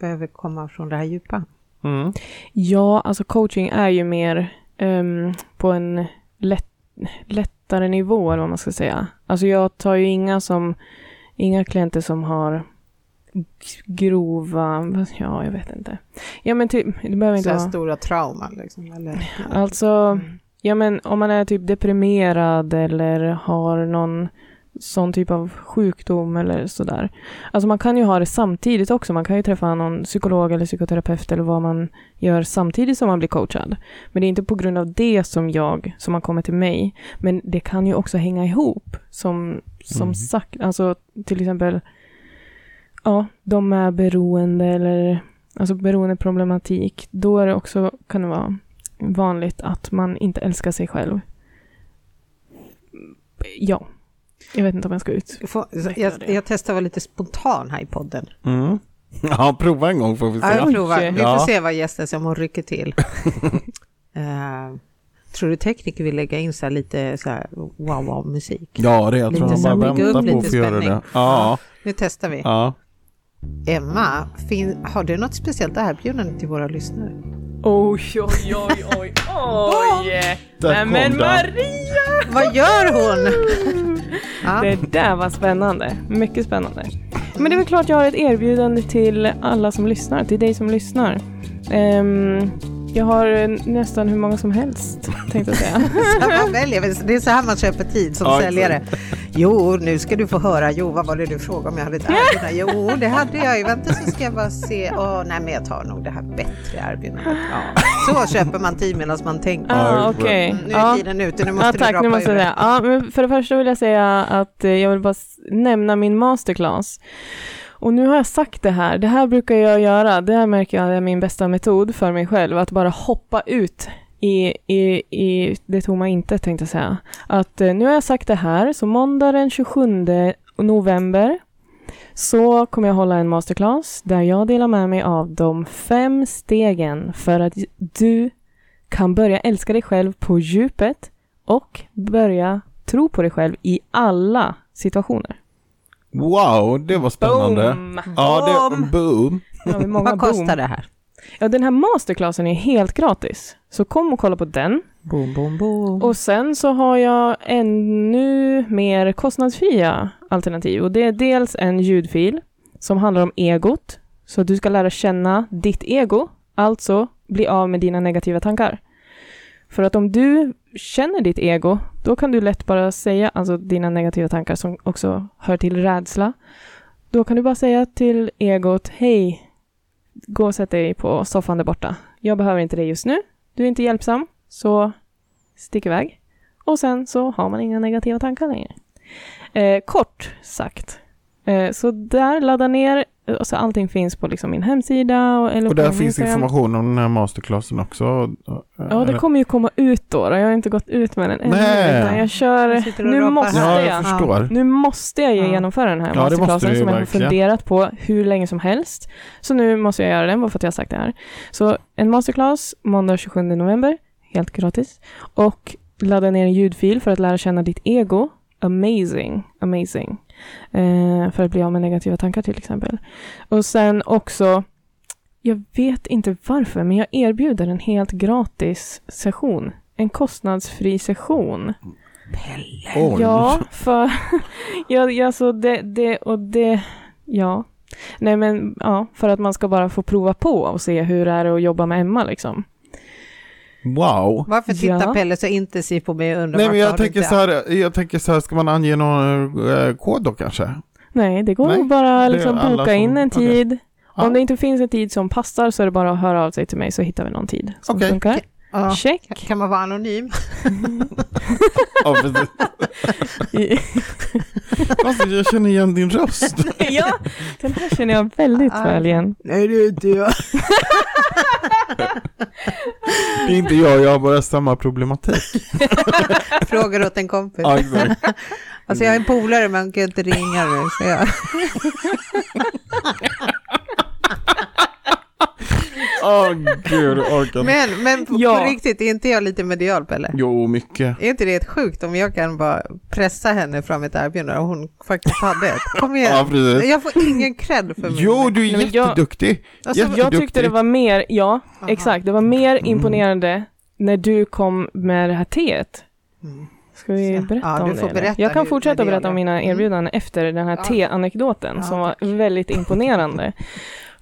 behöver komma från det här djupa.
Mm.
Ja, alltså coaching är ju mer ehm, på en lätt, lättare nivå eller vad man ska säga. Alltså jag tar ju inga som, inga klienter som har grova, ja jag vet inte. Ja men typ, det behöver inte vara.
stora trauman liksom. Eller,
Alltså,
Mm.
Ja, men om man är typ deprimerad eller har någon sån typ av sjukdom eller sådär. Alltså man kan ju ha det samtidigt också. Man kan ju träffa någon psykolog eller psykoterapeut eller vad man gör samtidigt som man blir coachad. Men det är inte på grund av det som jag, som man kommer till mig. Men det kan ju också hänga ihop. Som, som
Mm.
sagt, alltså till exempel, ja, de är beroende eller alltså beroendeproblematik. Då är det också, kan det vara vanligt att man inte älskar sig själv. Ja. Jag vet inte om jag ska ut.
Får, jag, jag testar att vara lite spontan här i podden.
Mm. [laughs] Ja, prova en gång får vi se.
Ja, jag provar. Vi
Ja.
får se vad gästen som hon rycker till. [laughs] Eh, tror du tekniker vill lägga in så här lite så här wow-wow-musik?
Ja, det jag
Lite
tror
så
bara väntar på
lite
att få göra
spänning.
det. Ja,
Nu testar vi.
ja.
Emma, fin, har du något speciellt erbjudande till våra lyssnare?
Oj, oj, oj, oj, oj! Nej men. Maria!
Vad gör hon? [laughs]
Det där var spännande. Mycket spännande. Men det är väl klart jag har ett erbjudande till alla som lyssnar, till dig som lyssnar. Ehm, jag har eh, nästan hur många som helst, tänkte jag säga. [laughs]
Man väljer. Det är så här man köper tid som
Ja,
säljare. Jo, nu ska du få höra. Jo, vad var det du frågade om jag hade ett erbjudande? Jo, det hade jag ju. Vänta så ska jag bara se. Åh, nej, men jag tar nog det här bättre erbjudandet. Ja. Så köper man tid medan man tänker.
Ah,
Ja,
okej.
Mm, Nu är tiden ute, nu måste
Ja,
du
tack.
dra
Nu
på
måste jag säga. Ja, men för det första vill jag säga att eh, jag vill bara nämna min masterclass. Och nu har jag sagt det här. Det här brukar jag göra. Det här märker jag är min bästa metod för mig själv. Att bara hoppa ut i, i, i det tomma intet, tänkte jag säga. Att eh, nu har jag sagt det här, så måndag den 27 november så kommer jag hålla en masterclass där jag delar med mig av de fem stegen för att du kan börja älska dig själv på djupet och börja tro på dig själv i alla situationer.
Wow, det var spännande.
Boom!
Ja, det, boom.
Vi många
Vad kostar
boom.
det här?
Ja, den här masterclassen är helt gratis. Så kom och kolla på den.
Boom, boom, boom.
Och sen så har jag ännu mer kostnadsfria alternativ. Och det är dels en ljudfil som handlar om egot. Så du ska lära känna ditt ego, alltså bli av med dina negativa tankar. För att om du känner ditt ego, då kan du lätt bara säga, alltså dina negativa tankar som också hör till rädsla. Då kan du bara säga till egot, hej, gå och sätt dig på soffan där borta. Jag behöver inte dig just nu. Du är inte hjälpsam, så stick iväg. Och sen så har man inga negativa tankar längre. Eh, kort sagt. Eh, så där, ladda ner. eh, Så allting finns på liksom min hemsida. Och, eller
Och där finns
Instagram.
information om den här masterclassen också.
Ja, det kommer ju komma ut då. Jag har inte gått ut med den ännu.
Nej.
Jag kör...
Jag sitter och
Nu måste
här.
Ja,
jag.
jag förstår.
Nu måste jag ju
Ja.
genomföra den här
Ja,
masterclassen som jag har funderat på hur länge som helst. Så nu måste jag göra den bara för att jag har sagt det här. Så en masterclass måndag 27 november, helt gratis. Och ladda ner en ljudfil för att lära känna ditt ego. Amazing, amazing. Eh, för att bli av med negativa tankar till exempel. Och sen också, jag vet inte varför, men jag erbjuder en helt gratis session. En kostnadsfri session.
Oj.
Ja, för... [laughs] ja, ja, så det, det och det... Ja. Nej, men ja, för att man ska bara få prova på och se hur det är att jobba med Emma liksom.
Wow.
Varför tittar
Ja.
Pelle så intensivt på mig och undrar
Nej, men jag tänker, så här, jag tänker så här, ska man ange någon eh, kod då kanske?
Nej, det går
Nej,
bara liksom boka
som-
in en tid.
Ja.
Om det inte finns en tid som passar så är det bara att höra av sig till mig så hittar vi någon tid som
Okej.
funkar.
Ja.
Check.
Kan man vara anonym? [laughs]
Ja, precis. [laughs] alltså, jag känner igen din röst. [laughs]
ja, den här känner jag väldigt
Ah.
väl igen.
Nej, det är inte jag.
Det är inte jag, jag har bara samma problematik.
Frågar åt en kompis.
Ja, exakt.
Alltså jag är en polare men kan inte ringa nu. Så jag...
Åh gud, jag orkar inte.
Men, men på,
Ja.
på riktigt, är inte jag lite medial Pelle?
Jo, mycket.
Är inte det ett sjukt om jag kan bara pressa henne fram ett erbjudande och hon faktiskt hade ett? Kom igen.
Ja, precis.
Jag får ingen cred för mig.
Jo, du är
men jag-
jätteduktig.
Alltså,
Jag
Jätteduktig.
tyckte det var mer, ja,
Aha.
exakt, det var mer
Mm.
imponerande när du kom med det här teet.
Mm.
Ska vi berätta
ja,
om
du
det?
berätta
jag kan fortsätta berätta om mina
Mm.
erbjudanden efter den här
Ja.
te-anekdoten
Ja,
som var väldigt imponerande. [laughs]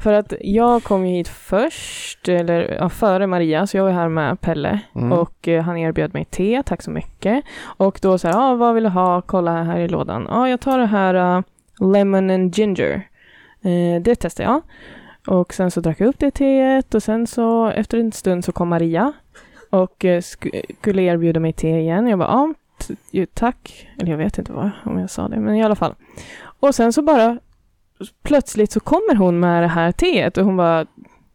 För att jag kom ju hit först, eller ja, före Maria, så jag var här med Pelle
Mm.
och eh, han erbjöd mig te, tack så mycket. Och då så här, ah, vad vill du ha? Kolla här i lådan. Ja, ah, jag tar det här uh, Lemon and Ginger. Eh, det testar jag. Och sen så drack jag upp det teet och sen så efter en stund så kom Maria och eh, sk- skulle erbjuda mig te igen. Jag bara, ja, ju, tack. Eller jag vet inte vad, om jag sa det, men i alla fall. Och sen så bara plötsligt så kommer hon med det här teet och hon bara,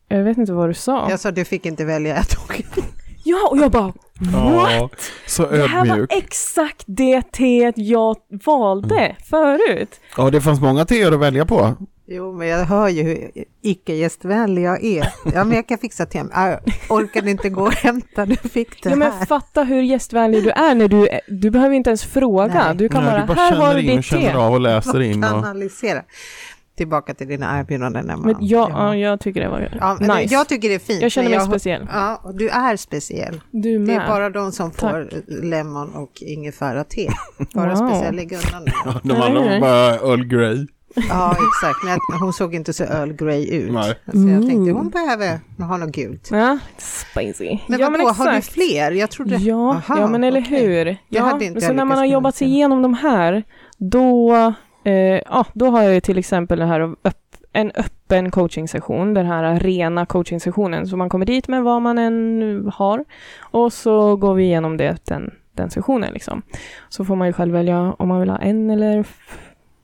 jag vet inte vad du sa.
Jag sa du fick inte välja, jag tog. [laughs]
Ja, och jag bara,
Ja, så
det här var exakt det teet jag valde förut.
Ja, det fanns många teer att välja på.
Jo, men jag hör ju hur icke-gästvänlig jag är. Ja, men jag kan fixa till Jag orkade inte gå och hämta, du fick det
Ja, men
här.
fatta hur gästvänlig du är när du, du behöver inte ens fråga.
Nej.
Du kan
Nej,
bara,
du bara
här har
känner
du
in och
ditt
känner
te.
av och läser in. Och...
Tillbaka till dina erbjudanden. Emma.
Men jag, ja, jag tycker det var
Ja, men
nice.
Jag tycker det är fint.
Jag känner
men
mig speciell.
Ja, och du är speciell.
Du
Det
med.
är bara de som
Tack.
får lemon och ingefära-te. Bara
Wow.
speciell, lägg undan det.
De andra var bara Earl Grey.
Ja, exakt. Men jag- hon såg inte så Earl Grey ut.
Nej.
Så jag tänkte
Mm.
hon behöver ha något gult.
Ja, spicy.
Men
ja,
vadå, har du fler? Jag trodde...
Ja,
Aha,
ja men eller
okej.
hur. Ja,
hade inte
så
jag
när man har jobbat sig igenom de här, då, eh, ja, då har jag till exempel det här en öppen coachingsession, den här rena coachingsessionen. Så man kommer dit med vad man än har och så går vi igenom det, den, den sessionen liksom. Så får man ju själv välja om man vill ha en eller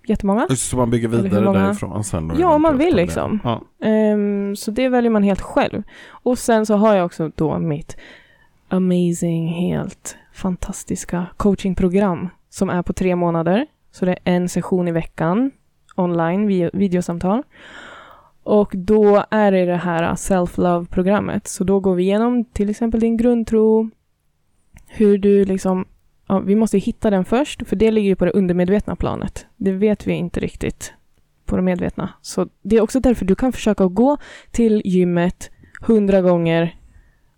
jättemånga.
Så man bygger vidare därifrån sen.
Ja, om man vill liksom.
Ja.
Ehm, så det väljer man helt själv. Och sen så har jag också då mitt amazing, helt fantastiska coachingprogram som är på tre månader. Så det är en session i veckan online, vi- videosamtal. Och då är det det här äh, self-love-programmet. Så då går vi igenom till exempel din grundtro, hur du liksom Ja, vi måste hitta den först, för det ligger ju på det undermedvetna planet. Det vet vi inte riktigt på det medvetna. Så det är också därför du kan försöka gå till gymmet hundra gånger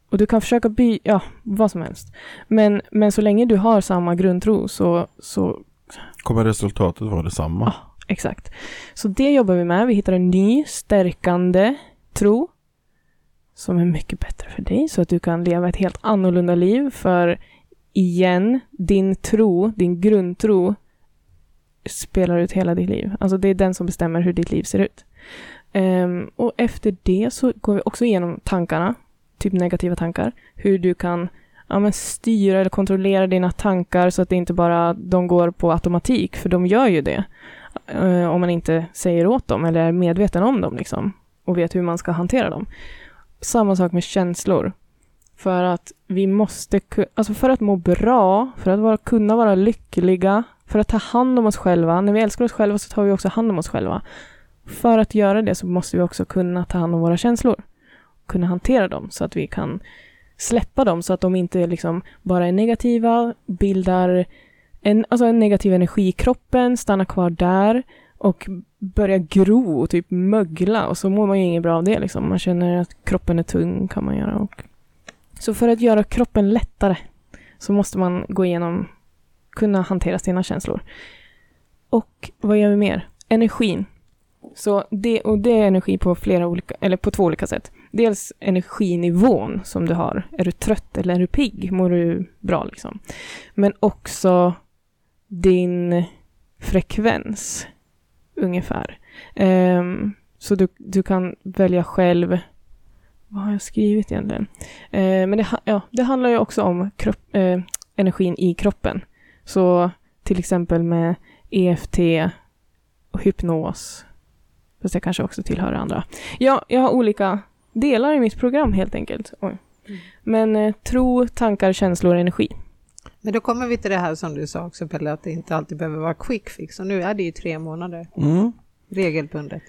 och du kan försöka by, ja, vad som helst. Men, men så länge du har samma grundtro så, så
Kommer resultatet vara detsamma?
Ja, exakt. Så det jobbar vi med. Vi hittar en ny stärkande tro som är mycket bättre för dig så att du kan leva ett helt annorlunda liv. För igen, din tro, din grundtro spelar ut hela ditt liv. Alltså det är den som bestämmer hur ditt liv ser ut. Um, och efter det så går vi också igenom tankarna, typ negativa tankar. Hur du kan ja, men styra eller kontrollera dina tankar så att det inte bara de går på automatik, för de gör ju det. Eh, om man inte säger åt dem eller är medveten om dem liksom, och vet hur man ska hantera dem. Samma sak med känslor. För att vi måste, alltså för att må bra, för att vara, kunna vara lyckliga, för att ta hand om oss själva. När vi älskar oss själva så tar vi också hand om oss själva. För att göra det så måste vi också kunna ta hand om våra känslor. Kunna hantera dem så att vi kan släppa dem så att de inte liksom bara är negativa, bildar en, alltså en negativ energi i kroppen, stannar kvar där och börjar gro och typ mögla och så mår man ju inget bra av det liksom. Man känner att kroppen är tung kan man göra. Och... Så för att göra kroppen lättare så måste man gå igenom, kunna hantera sina känslor. Och vad gör vi mer? Energin. Så det, och det är energi på flera olika, eller på två olika sätt. Dels energinivån som du har. Är du trött eller är du pigg? Mår du bra liksom? Men också din frekvens ungefär. Um, så du, du kan välja själv. Vad har jag skrivit egentligen? Uh, men det, ja, det handlar ju också om kropp, uh, energin i kroppen. Så till exempel med EFT och hypnos. Fast det kanske också tillhör det andra. Ja, jag har olika delar i mitt program helt enkelt. Oj. Men eh, tro, tankar, känslor, energi.
Men då kommer vi till det här som du sa också Pelle, att det inte alltid behöver vara quick fix. Och nu är det ju tre månader
Mm.
regelbundet.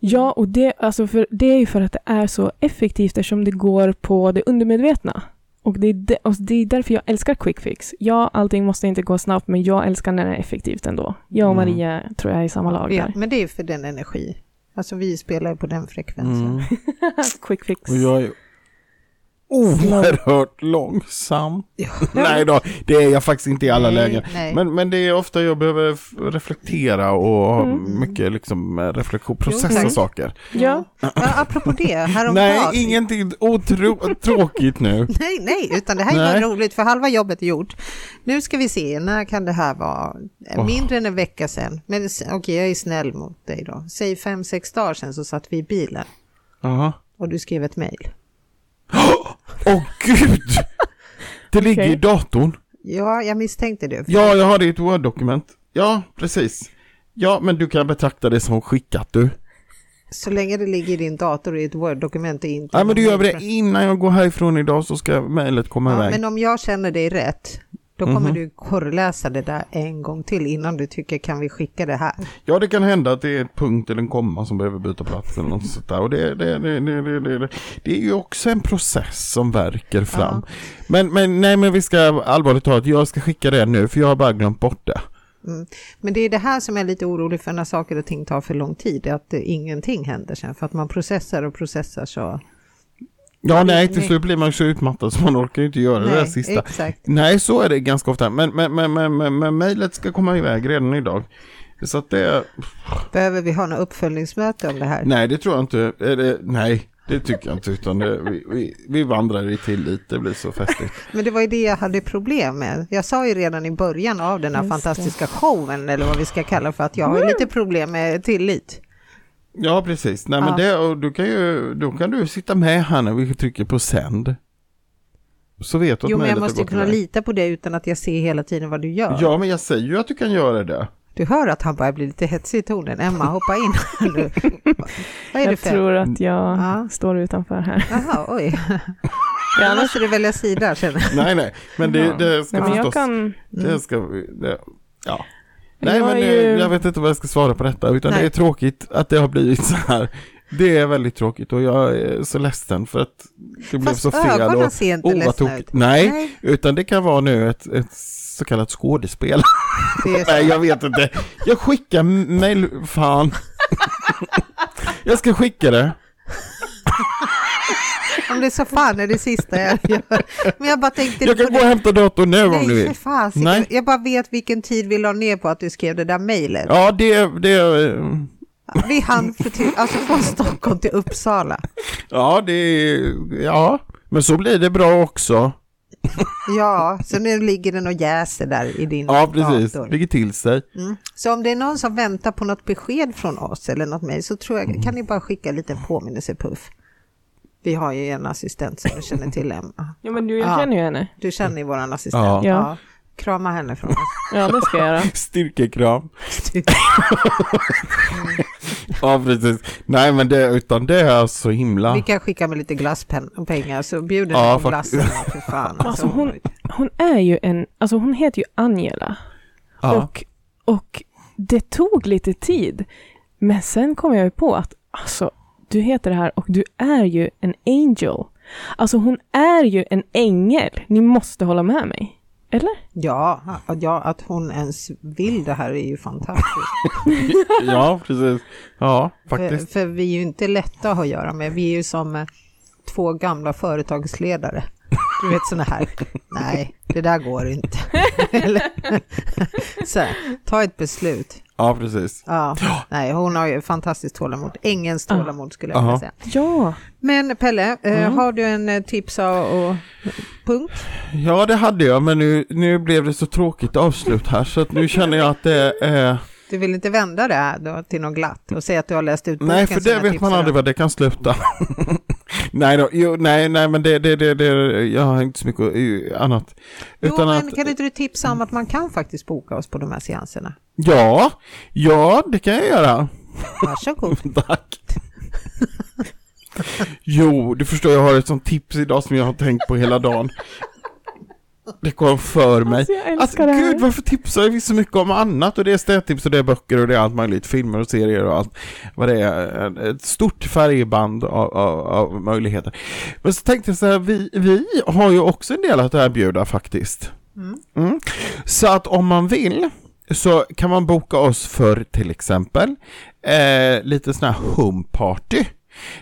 Ja, och det, alltså för, det är ju för att det är så effektivt eftersom det går på det undermedvetna. Och det är, de, och det är därför jag älskar quick fix. Ja, allting måste inte gå snabbt, men jag älskar när det är effektivt ändå. Jag och
Mm.
Maria tror jag är i samma lag
Ja,
där.
men det är ju för den energi. Alltså vi spelar ju på den frekvensen.
Mm. [laughs]
quick fix.
Och jag är oerhört långsam. Nej då, det är jag faktiskt inte i alla
Nej,
lägen.
nej.
Men, men det är ofta jag behöver reflektera och ha
Mm.
mycket liksom eh, reflektion, processa
tack.
saker.
Ja.
Ja, apropå det, häromdagen.
Nej, ingenting otro, tråkigt nu. [laughs]
Nej, nej, utan det här är roligt för halva jobbet är gjort. Nu ska vi se, när kan det här vara? Mindre än en vecka sedan. Men okej, jag är snäll mot dig då. Säg fem, sex dagar sedan så satt vi i bilen
Jaha.
och du skrev ett mejl. [gasps] [gasps]
Åh gud! Det ligger
Okej.
i datorn.
Ja, jag misstänkte det.
Ja, jag har det i ett Word-dokument. Ja, precis. Ja, men du kan betrakta det som skickat du.
Så länge det ligger i din dator i ett Word-dokument och inte...
Nej, men du gör det innan jag går härifrån idag så ska mejlet komma
Ja,
iväg.
men om jag känner dig rätt, då kommer
Mhm.
du korrläsa det där en gång till innan du tycker kan vi skicka det här.
Ja, det kan hända att det är ett punkt eller en komma som behöver byta plats eller något sånt där. Och det, det, det, det, det, det, är ju också en process som verkar fram. Men, men nej, men vi ska allvarligt talat, jag ska skicka det nu för jag har bara glömt bort det.
Mm. Men det är det här som jag är lite orolig för när saker och ting tar för lång tid, att ingenting händer sen för att man processar och processar så.
Ja, nej, till
nej.
slut blir man så utmattad så man orkar ju inte göra det där sista.
exakt.
Nej, så är det ganska ofta. Men, men, men, men, men, men mejlet ska komma iväg redan idag. Så att det,
Behöver vi ha något uppföljningsmöte om det här?
nej det tror jag inte. Det, nej, det tycker jag inte. Utan det, vi, vi, vi vandrar i tillit, det blir så festligt. [laughs]
Men det var ju det jag hade problem med. Jag sa ju redan i början av den här
Just det.
fantastiska showen, eller vad vi ska kalla för, att jag har ju lite problem med tillit.
Ja, precis. Nej, men
Ja.
det, och du kan ju, då kan du sitta med här när vi trycker på sänd. Så vet du att
Jo, men jag måste ju kunna
iväg.
lita på det utan att jag ser hela tiden vad du gör.
Ja, men jag säger ju att du kan göra det.
Du hör att han börjar bli lite hetsig i tonen. Emma, hoppa in här nu. [laughs] Vad är det
Jag
för?
tror att jag
Ja.
står utanför här.
Jaha, oj. [laughs]
Ja,
Annars måste du välja sida känner jag.
Nej, nej, men det, det ska
Nej, men jag
förstås...
kan...
Det ska vi, det, ja. Nej
Jag
men eh,
ju-
jag vet inte vad jag ska svara på detta utan
Nej.
det är tråkigt att det har blivit så här. Det är väldigt tråkigt och jag är så ledsen för att det blev
Fast
så fel
ögonen
och
ser inte ledsna ut.
Nej,
Nej,
utan det kan vara nu ett, ett så kallat skådespel. [laughs]
så.
Nej jag vet inte. Jag skickar mail, fan. [laughs] jag ska skicka det.
Om det är så fan är det sista jag gör. Men jag bara tänkte...
Jag kan gå och hämta datorn nu om du vill.
fan.
Nej.
Jag bara vet vilken tid vi la ner på att du skrev det där mejlet.
Ja det, det, eh,
Vi hann för till, alltså från Stockholm till Uppsala.
ja det, ja. Men så blir det bra också.
Ja, så nu ligger den och jäser där i din
Ja precis,
dator.
ligger till sig.
Mm. Så om det är någon som väntar på något besked från oss eller något mejl så tror jag, kan ni bara skicka en liten påminnelsepuff. Vi har ju en assistent som känner till Emma.
Ja, men du, jag
Ja.
känner ju henne.
Du känner ju våran assistent.
Ja.
Ja.
Krama henne från oss.
Ja, det ska jag göra. [laughs]
Styrkekram. Ja precis. Nej men det, utan det är så himla.
Vi kan skicka med lite glasspengar så bjuder
Ja,
ni på glassen. För fan.
Alltså, hon, hon är ju en, alltså hon heter ju Angela.
Ja.
Och, och det tog lite tid. Men sen kom jag ju på att alltså, du heter det här och du är ju en angel. Alltså hon är ju en ängel. Ni måste hålla med mig. Eller?
Ja, ja, att hon ens vill det här är ju fantastiskt. [laughs]
ja precis. Ja
för,
faktiskt.
för vi är ju inte lätta att ha att göra med. Vi är ju som eh, två gamla företagsledare. Du vet sådana här, [laughs] nej, det där går inte. [laughs] Eller, så här, ta ett beslut.
Ja precis.
Ja, nej, hon har ju fantastiskt tålamod. Ängens tålamod skulle jag vilja säga.
Ja.
Men Pelle, eh,
Mm.
har du en eh, tips och, och punkt?
Ja det hade jag men nu, nu blev det så tråkigt avslut här så att nu känner jag att det är...
Du vill inte vända det här då till något glatt och säga att du har läst ut boken
Nej för det vet man aldrig vad det kan sluta. [laughs] nej då, jo, nej nej men det, det, det, det, jag har inte så mycket annat.
Jo,
Utan
men
att,
kan inte du tipsa om att man kan faktiskt boka oss på de här seanserna?
ja, ja det kan jag göra.
Varsågod. [laughs]
Tack. Jo, du förstår jag har ett sånt tips idag som jag har tänkt på hela dagen. Det kom för mig.
Alltså, jag
Alltså
det här.
gud varför tipsar vi så mycket om annat och det är städtips och det är böcker och det är allt möjligt, filmer och serier och allt vad det är. Ett stort färgband av, av, av möjligheter. Men så tänkte jag så här, vi, vi har ju också en del att erbjuda faktiskt.
Mm.
Mm. Så att om man vill så kan man boka oss för till exempel eh, lite sån här home party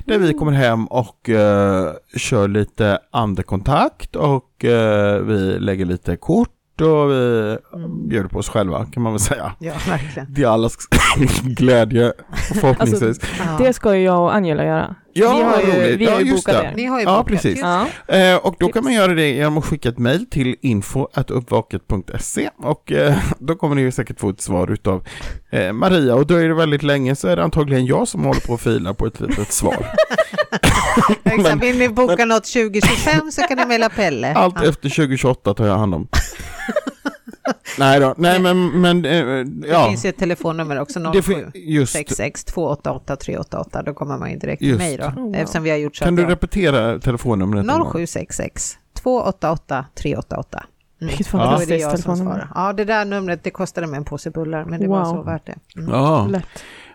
Där vi kommer hem och eh, kör lite andekontakt och eh, vi lägger lite kort och vi
Mm.
bjuder på oss själva kan man väl säga.
Ja, verkligen.
Till allas [coughs] glädje [laughs] förhoppningsvis.
Ja.
Det ska ju jag och Angela göra.
Ja,
vi har ju-
roligt.
vi har
ja,
ju
just
bokat
det.
Ni har ju
Ja,
bokat.
precis.
Ja.
Eh, och då kan man göra det genom att skicka ett mejl till info.uppvaket.se och eh, [laughs] då kommer ni ju säkert få ett svar utav eh, Maria och då är det väldigt länge så är det antagligen jag som håller på och filar på ett litet svar. [laughs] [laughs]
Exakt. Vill ni boka något 2025 så kan ni mejla Pelle.
Allt
Ja.
efter 2028 tar jag hand om. [laughs] nej då, nej men, men eh,
Det
ja.
finns ju ett telefonnummer också,
Det fin-
07
just,
66 288 388. Då kommer man ju direkt till
Just.
mig då.
Oh.
Eftersom vi har gjort så
kan du
jag-
repetera telefonnumret? en gång?
0766 288 388. Mm.
Vilket
det
fantastiskt
jag som
telefonnummer.
svarar. Ja, det där numret det kostade mig en påse bullar, men det var
Wow.
så värt det. Mm.
Ja.
Lätt.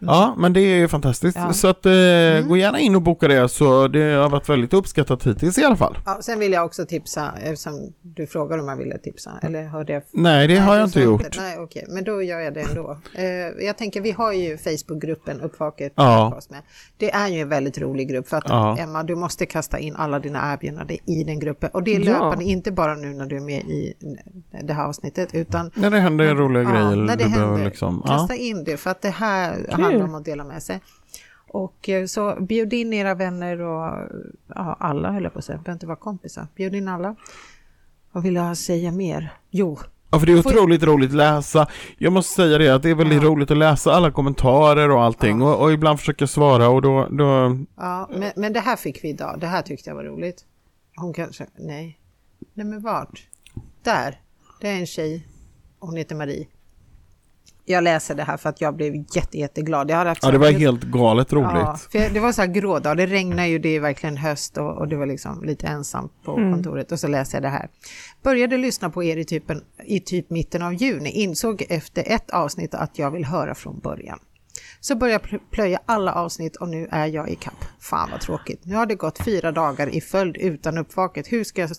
Ja, men det är ju fantastiskt.
Ja.
Så att, eh,
Mm.
gå gärna in och boka det så det har varit väldigt uppskattat hittills i alla fall.
Ja, sen vill jag också tipsa, eftersom du frågade om jag ville tipsa, eller hörde jag
Nej, det har jag inte gjort.
Nej, okej, men då gör jag det ändå. Eh, jag tänker, vi har ju Facebookgruppen Uppvaket
Ja.
med. Det är ju en väldigt rolig grupp för att
Ja.
Emma, du måste kasta in alla dina erbjudanden i den gruppen. Och det är
Ja.
löpande, inte bara nu när du är med i det här avsnittet, utan
När det händer roliga
Ja,
grejer.
när det händer.
liksom, ja.
kasta in det för att det här handlar om att dela med sig. Och eh, så bjud in era vänner och ja, alla höll jag på att säga, behöver inte vara kompisar. Bjud in alla. Vad vill jag säga mer? Jo,
Ja, för det är otroligt roligt att läsa. Jag måste säga det, att det är väldigt
Ja.
roligt att läsa alla kommentarer och allting. Och, och ibland försöka svara och då, då
Ja, men, men det här fick vi idag. Det här tyckte jag var roligt. Hon kanske... Nej. Nej, men vart? Där. Det är en tjej. Hon heter Marie. Jag läser det här för att jag blev jätte, jätteglad. Jag hade haft
ja, det var helt galet roligt.
Ja, för det var så här grå dag. Det regnar ju, det är verkligen höst och, och det var liksom lite ensamt på
Mm.
kontoret. Och så läser jag det här. Började lyssna på er i, typen, i typ mitten av juni. Insåg efter ett avsnitt att jag vill höra från början. Så började jag pl- plöja alla avsnitt och nu är jag i kapp. Fan vad tråkigt. Nu har det gått fyra dagar i följd utan uppvaket. Hur ska jag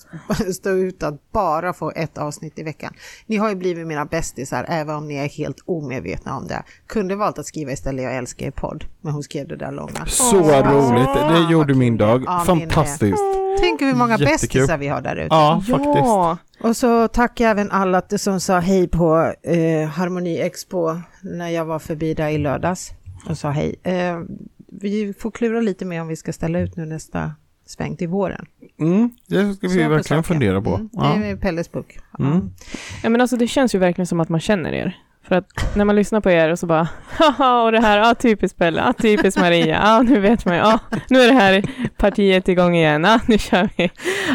[laughs] stå ut att bara få ett avsnitt i veckan? Ni har ju blivit mina bästisar även om ni är helt omedvetna om det. Kunde valt att skriva istället jag älskar er podd. Men hon skrev det där långa.
Så
Åh.
roligt, det gjorde min dag.
Ja, min.
Fantastiskt.
Tänk hur många
Jättekul.
bästisar vi har där ute.
Ja, faktiskt.
Ja,
Och så jag även alla som sa hej på eh, Harmoni Expo när jag var förbi där i lördags och sa hej. Eh, vi får klura lite med om vi ska ställa ut nu nästa sväng till våren.
Mm, det ska vi
på
verkligen
saken.
fundera på.
Mm. Det är Pelles bok. Ja.
Mm.
Ja, men alltså det känns ju verkligen som att man känner er. För att när man lyssnar på er och så bara, haha, och det här, ja, typiskt Pelle, ja, typiskt Maria, ja, nu vet man ju, ja, nu är det här partiet igång igen, ja, nu kör vi.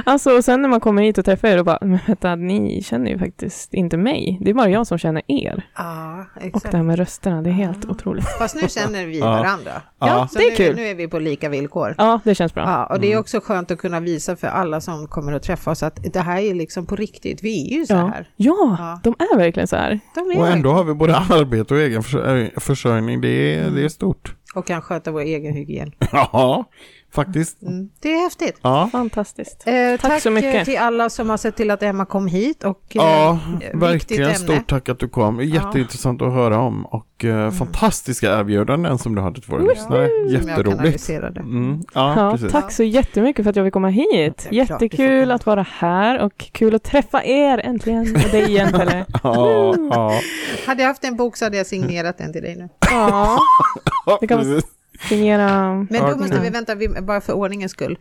Alltså, och sen när man kommer hit och träffar er och bara, men vänta, ni känner ju faktiskt inte mig, det är bara jag som känner er.
Ja,
Och
exakt.
det här med rösterna, det är helt
Ja.
otroligt.
Fast nu känner vi
Ja.
varandra.
Ja.
Så
det är
nu,
kul.
Nu är vi på lika villkor.
Ja, det känns bra.
Ja, och
Mm.
det är också skönt att kunna visa för alla som kommer att träffa oss att det här är liksom på riktigt. Vi är ju så
Ja.
här.
Ja,
Ja.
de är verkligen så här.
De är
Och ändå har vi både arbete och egen försörj- försörjning. Det är, det är stort.
och kan sköta vår egen hygien. [laughs]
Ja, faktiskt.
Mm. Det är häftigt.
Ja,
Fantastiskt.
Eh, tack
så mycket.
eh, till alla som har sett till att Emma kom hit. Och, eh,
ja
viktigt
verkligen
ämne.
stort tack att du kom. Jätteintressant att höra om och eh, fantastiska erbjudanden som du hade till våra lyssnare.
som jag
Jätteroligt. Mm, ja,
Ja, tack så jättemycket för att jag fick komma hit. Jättekul att vara här och kul att träffa er äntligen. Och dig igen Pelle. [laughs]
Ja, ja.
Hade jag haft en bok så hade jag signerat den till dig nu.
Ja, [laughs]
ja
Det kan. Signera.
Men
Ja,
då måste vi vänta, vi, bara för ordningens skull.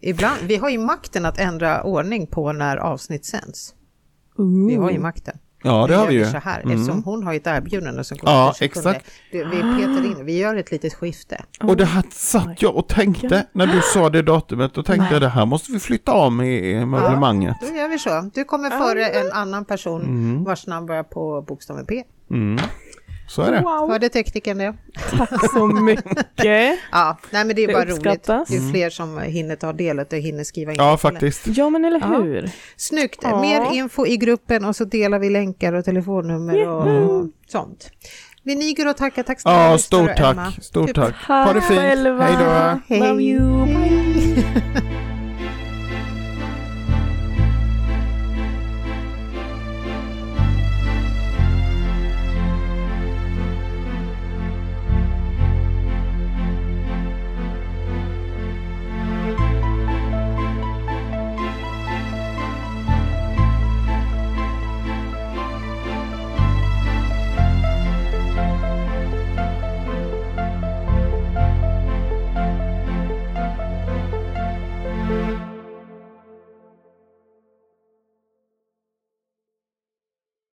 Ibland, vi har ju makten att ändra ordning på när avsnitt sänds. Vi har ju makten.
Ja, det har vi ju.
så här,
Mm.
eftersom hon har ju ett erbjudande som går
Ja, exakt.
Vi, vi petar in, vi gör ett litet skifte.
Och det här satt jag och tänkte när du sa det datumet. Då tänkte
Nej.
jag det här måste vi flytta om i, möblemanget.
Då gör vi så. Du kommer före en annan person vars namn börjar på bokstaven P.
Mm. Så är det.
Wow,
Hörde teknikern det?
tack så mycket.
Ja, nej men det är
Det
bara roligt.
uppskattas.
Ju fler som hinner ta del och hinner skriva in.
Ja, faktiskt.
Ja, men eller
Ja.
hur?
Snyggt!
Ja.
Mer info i gruppen och så delar vi länkar och telefonnummer och sånt. Vi niger och tackar. Tack snälla
Ja, stort
Emma.
tack. Stort
Typ-
tack. Ha det fint. Hej då.
Hej.
Love you. Bye. [laughs]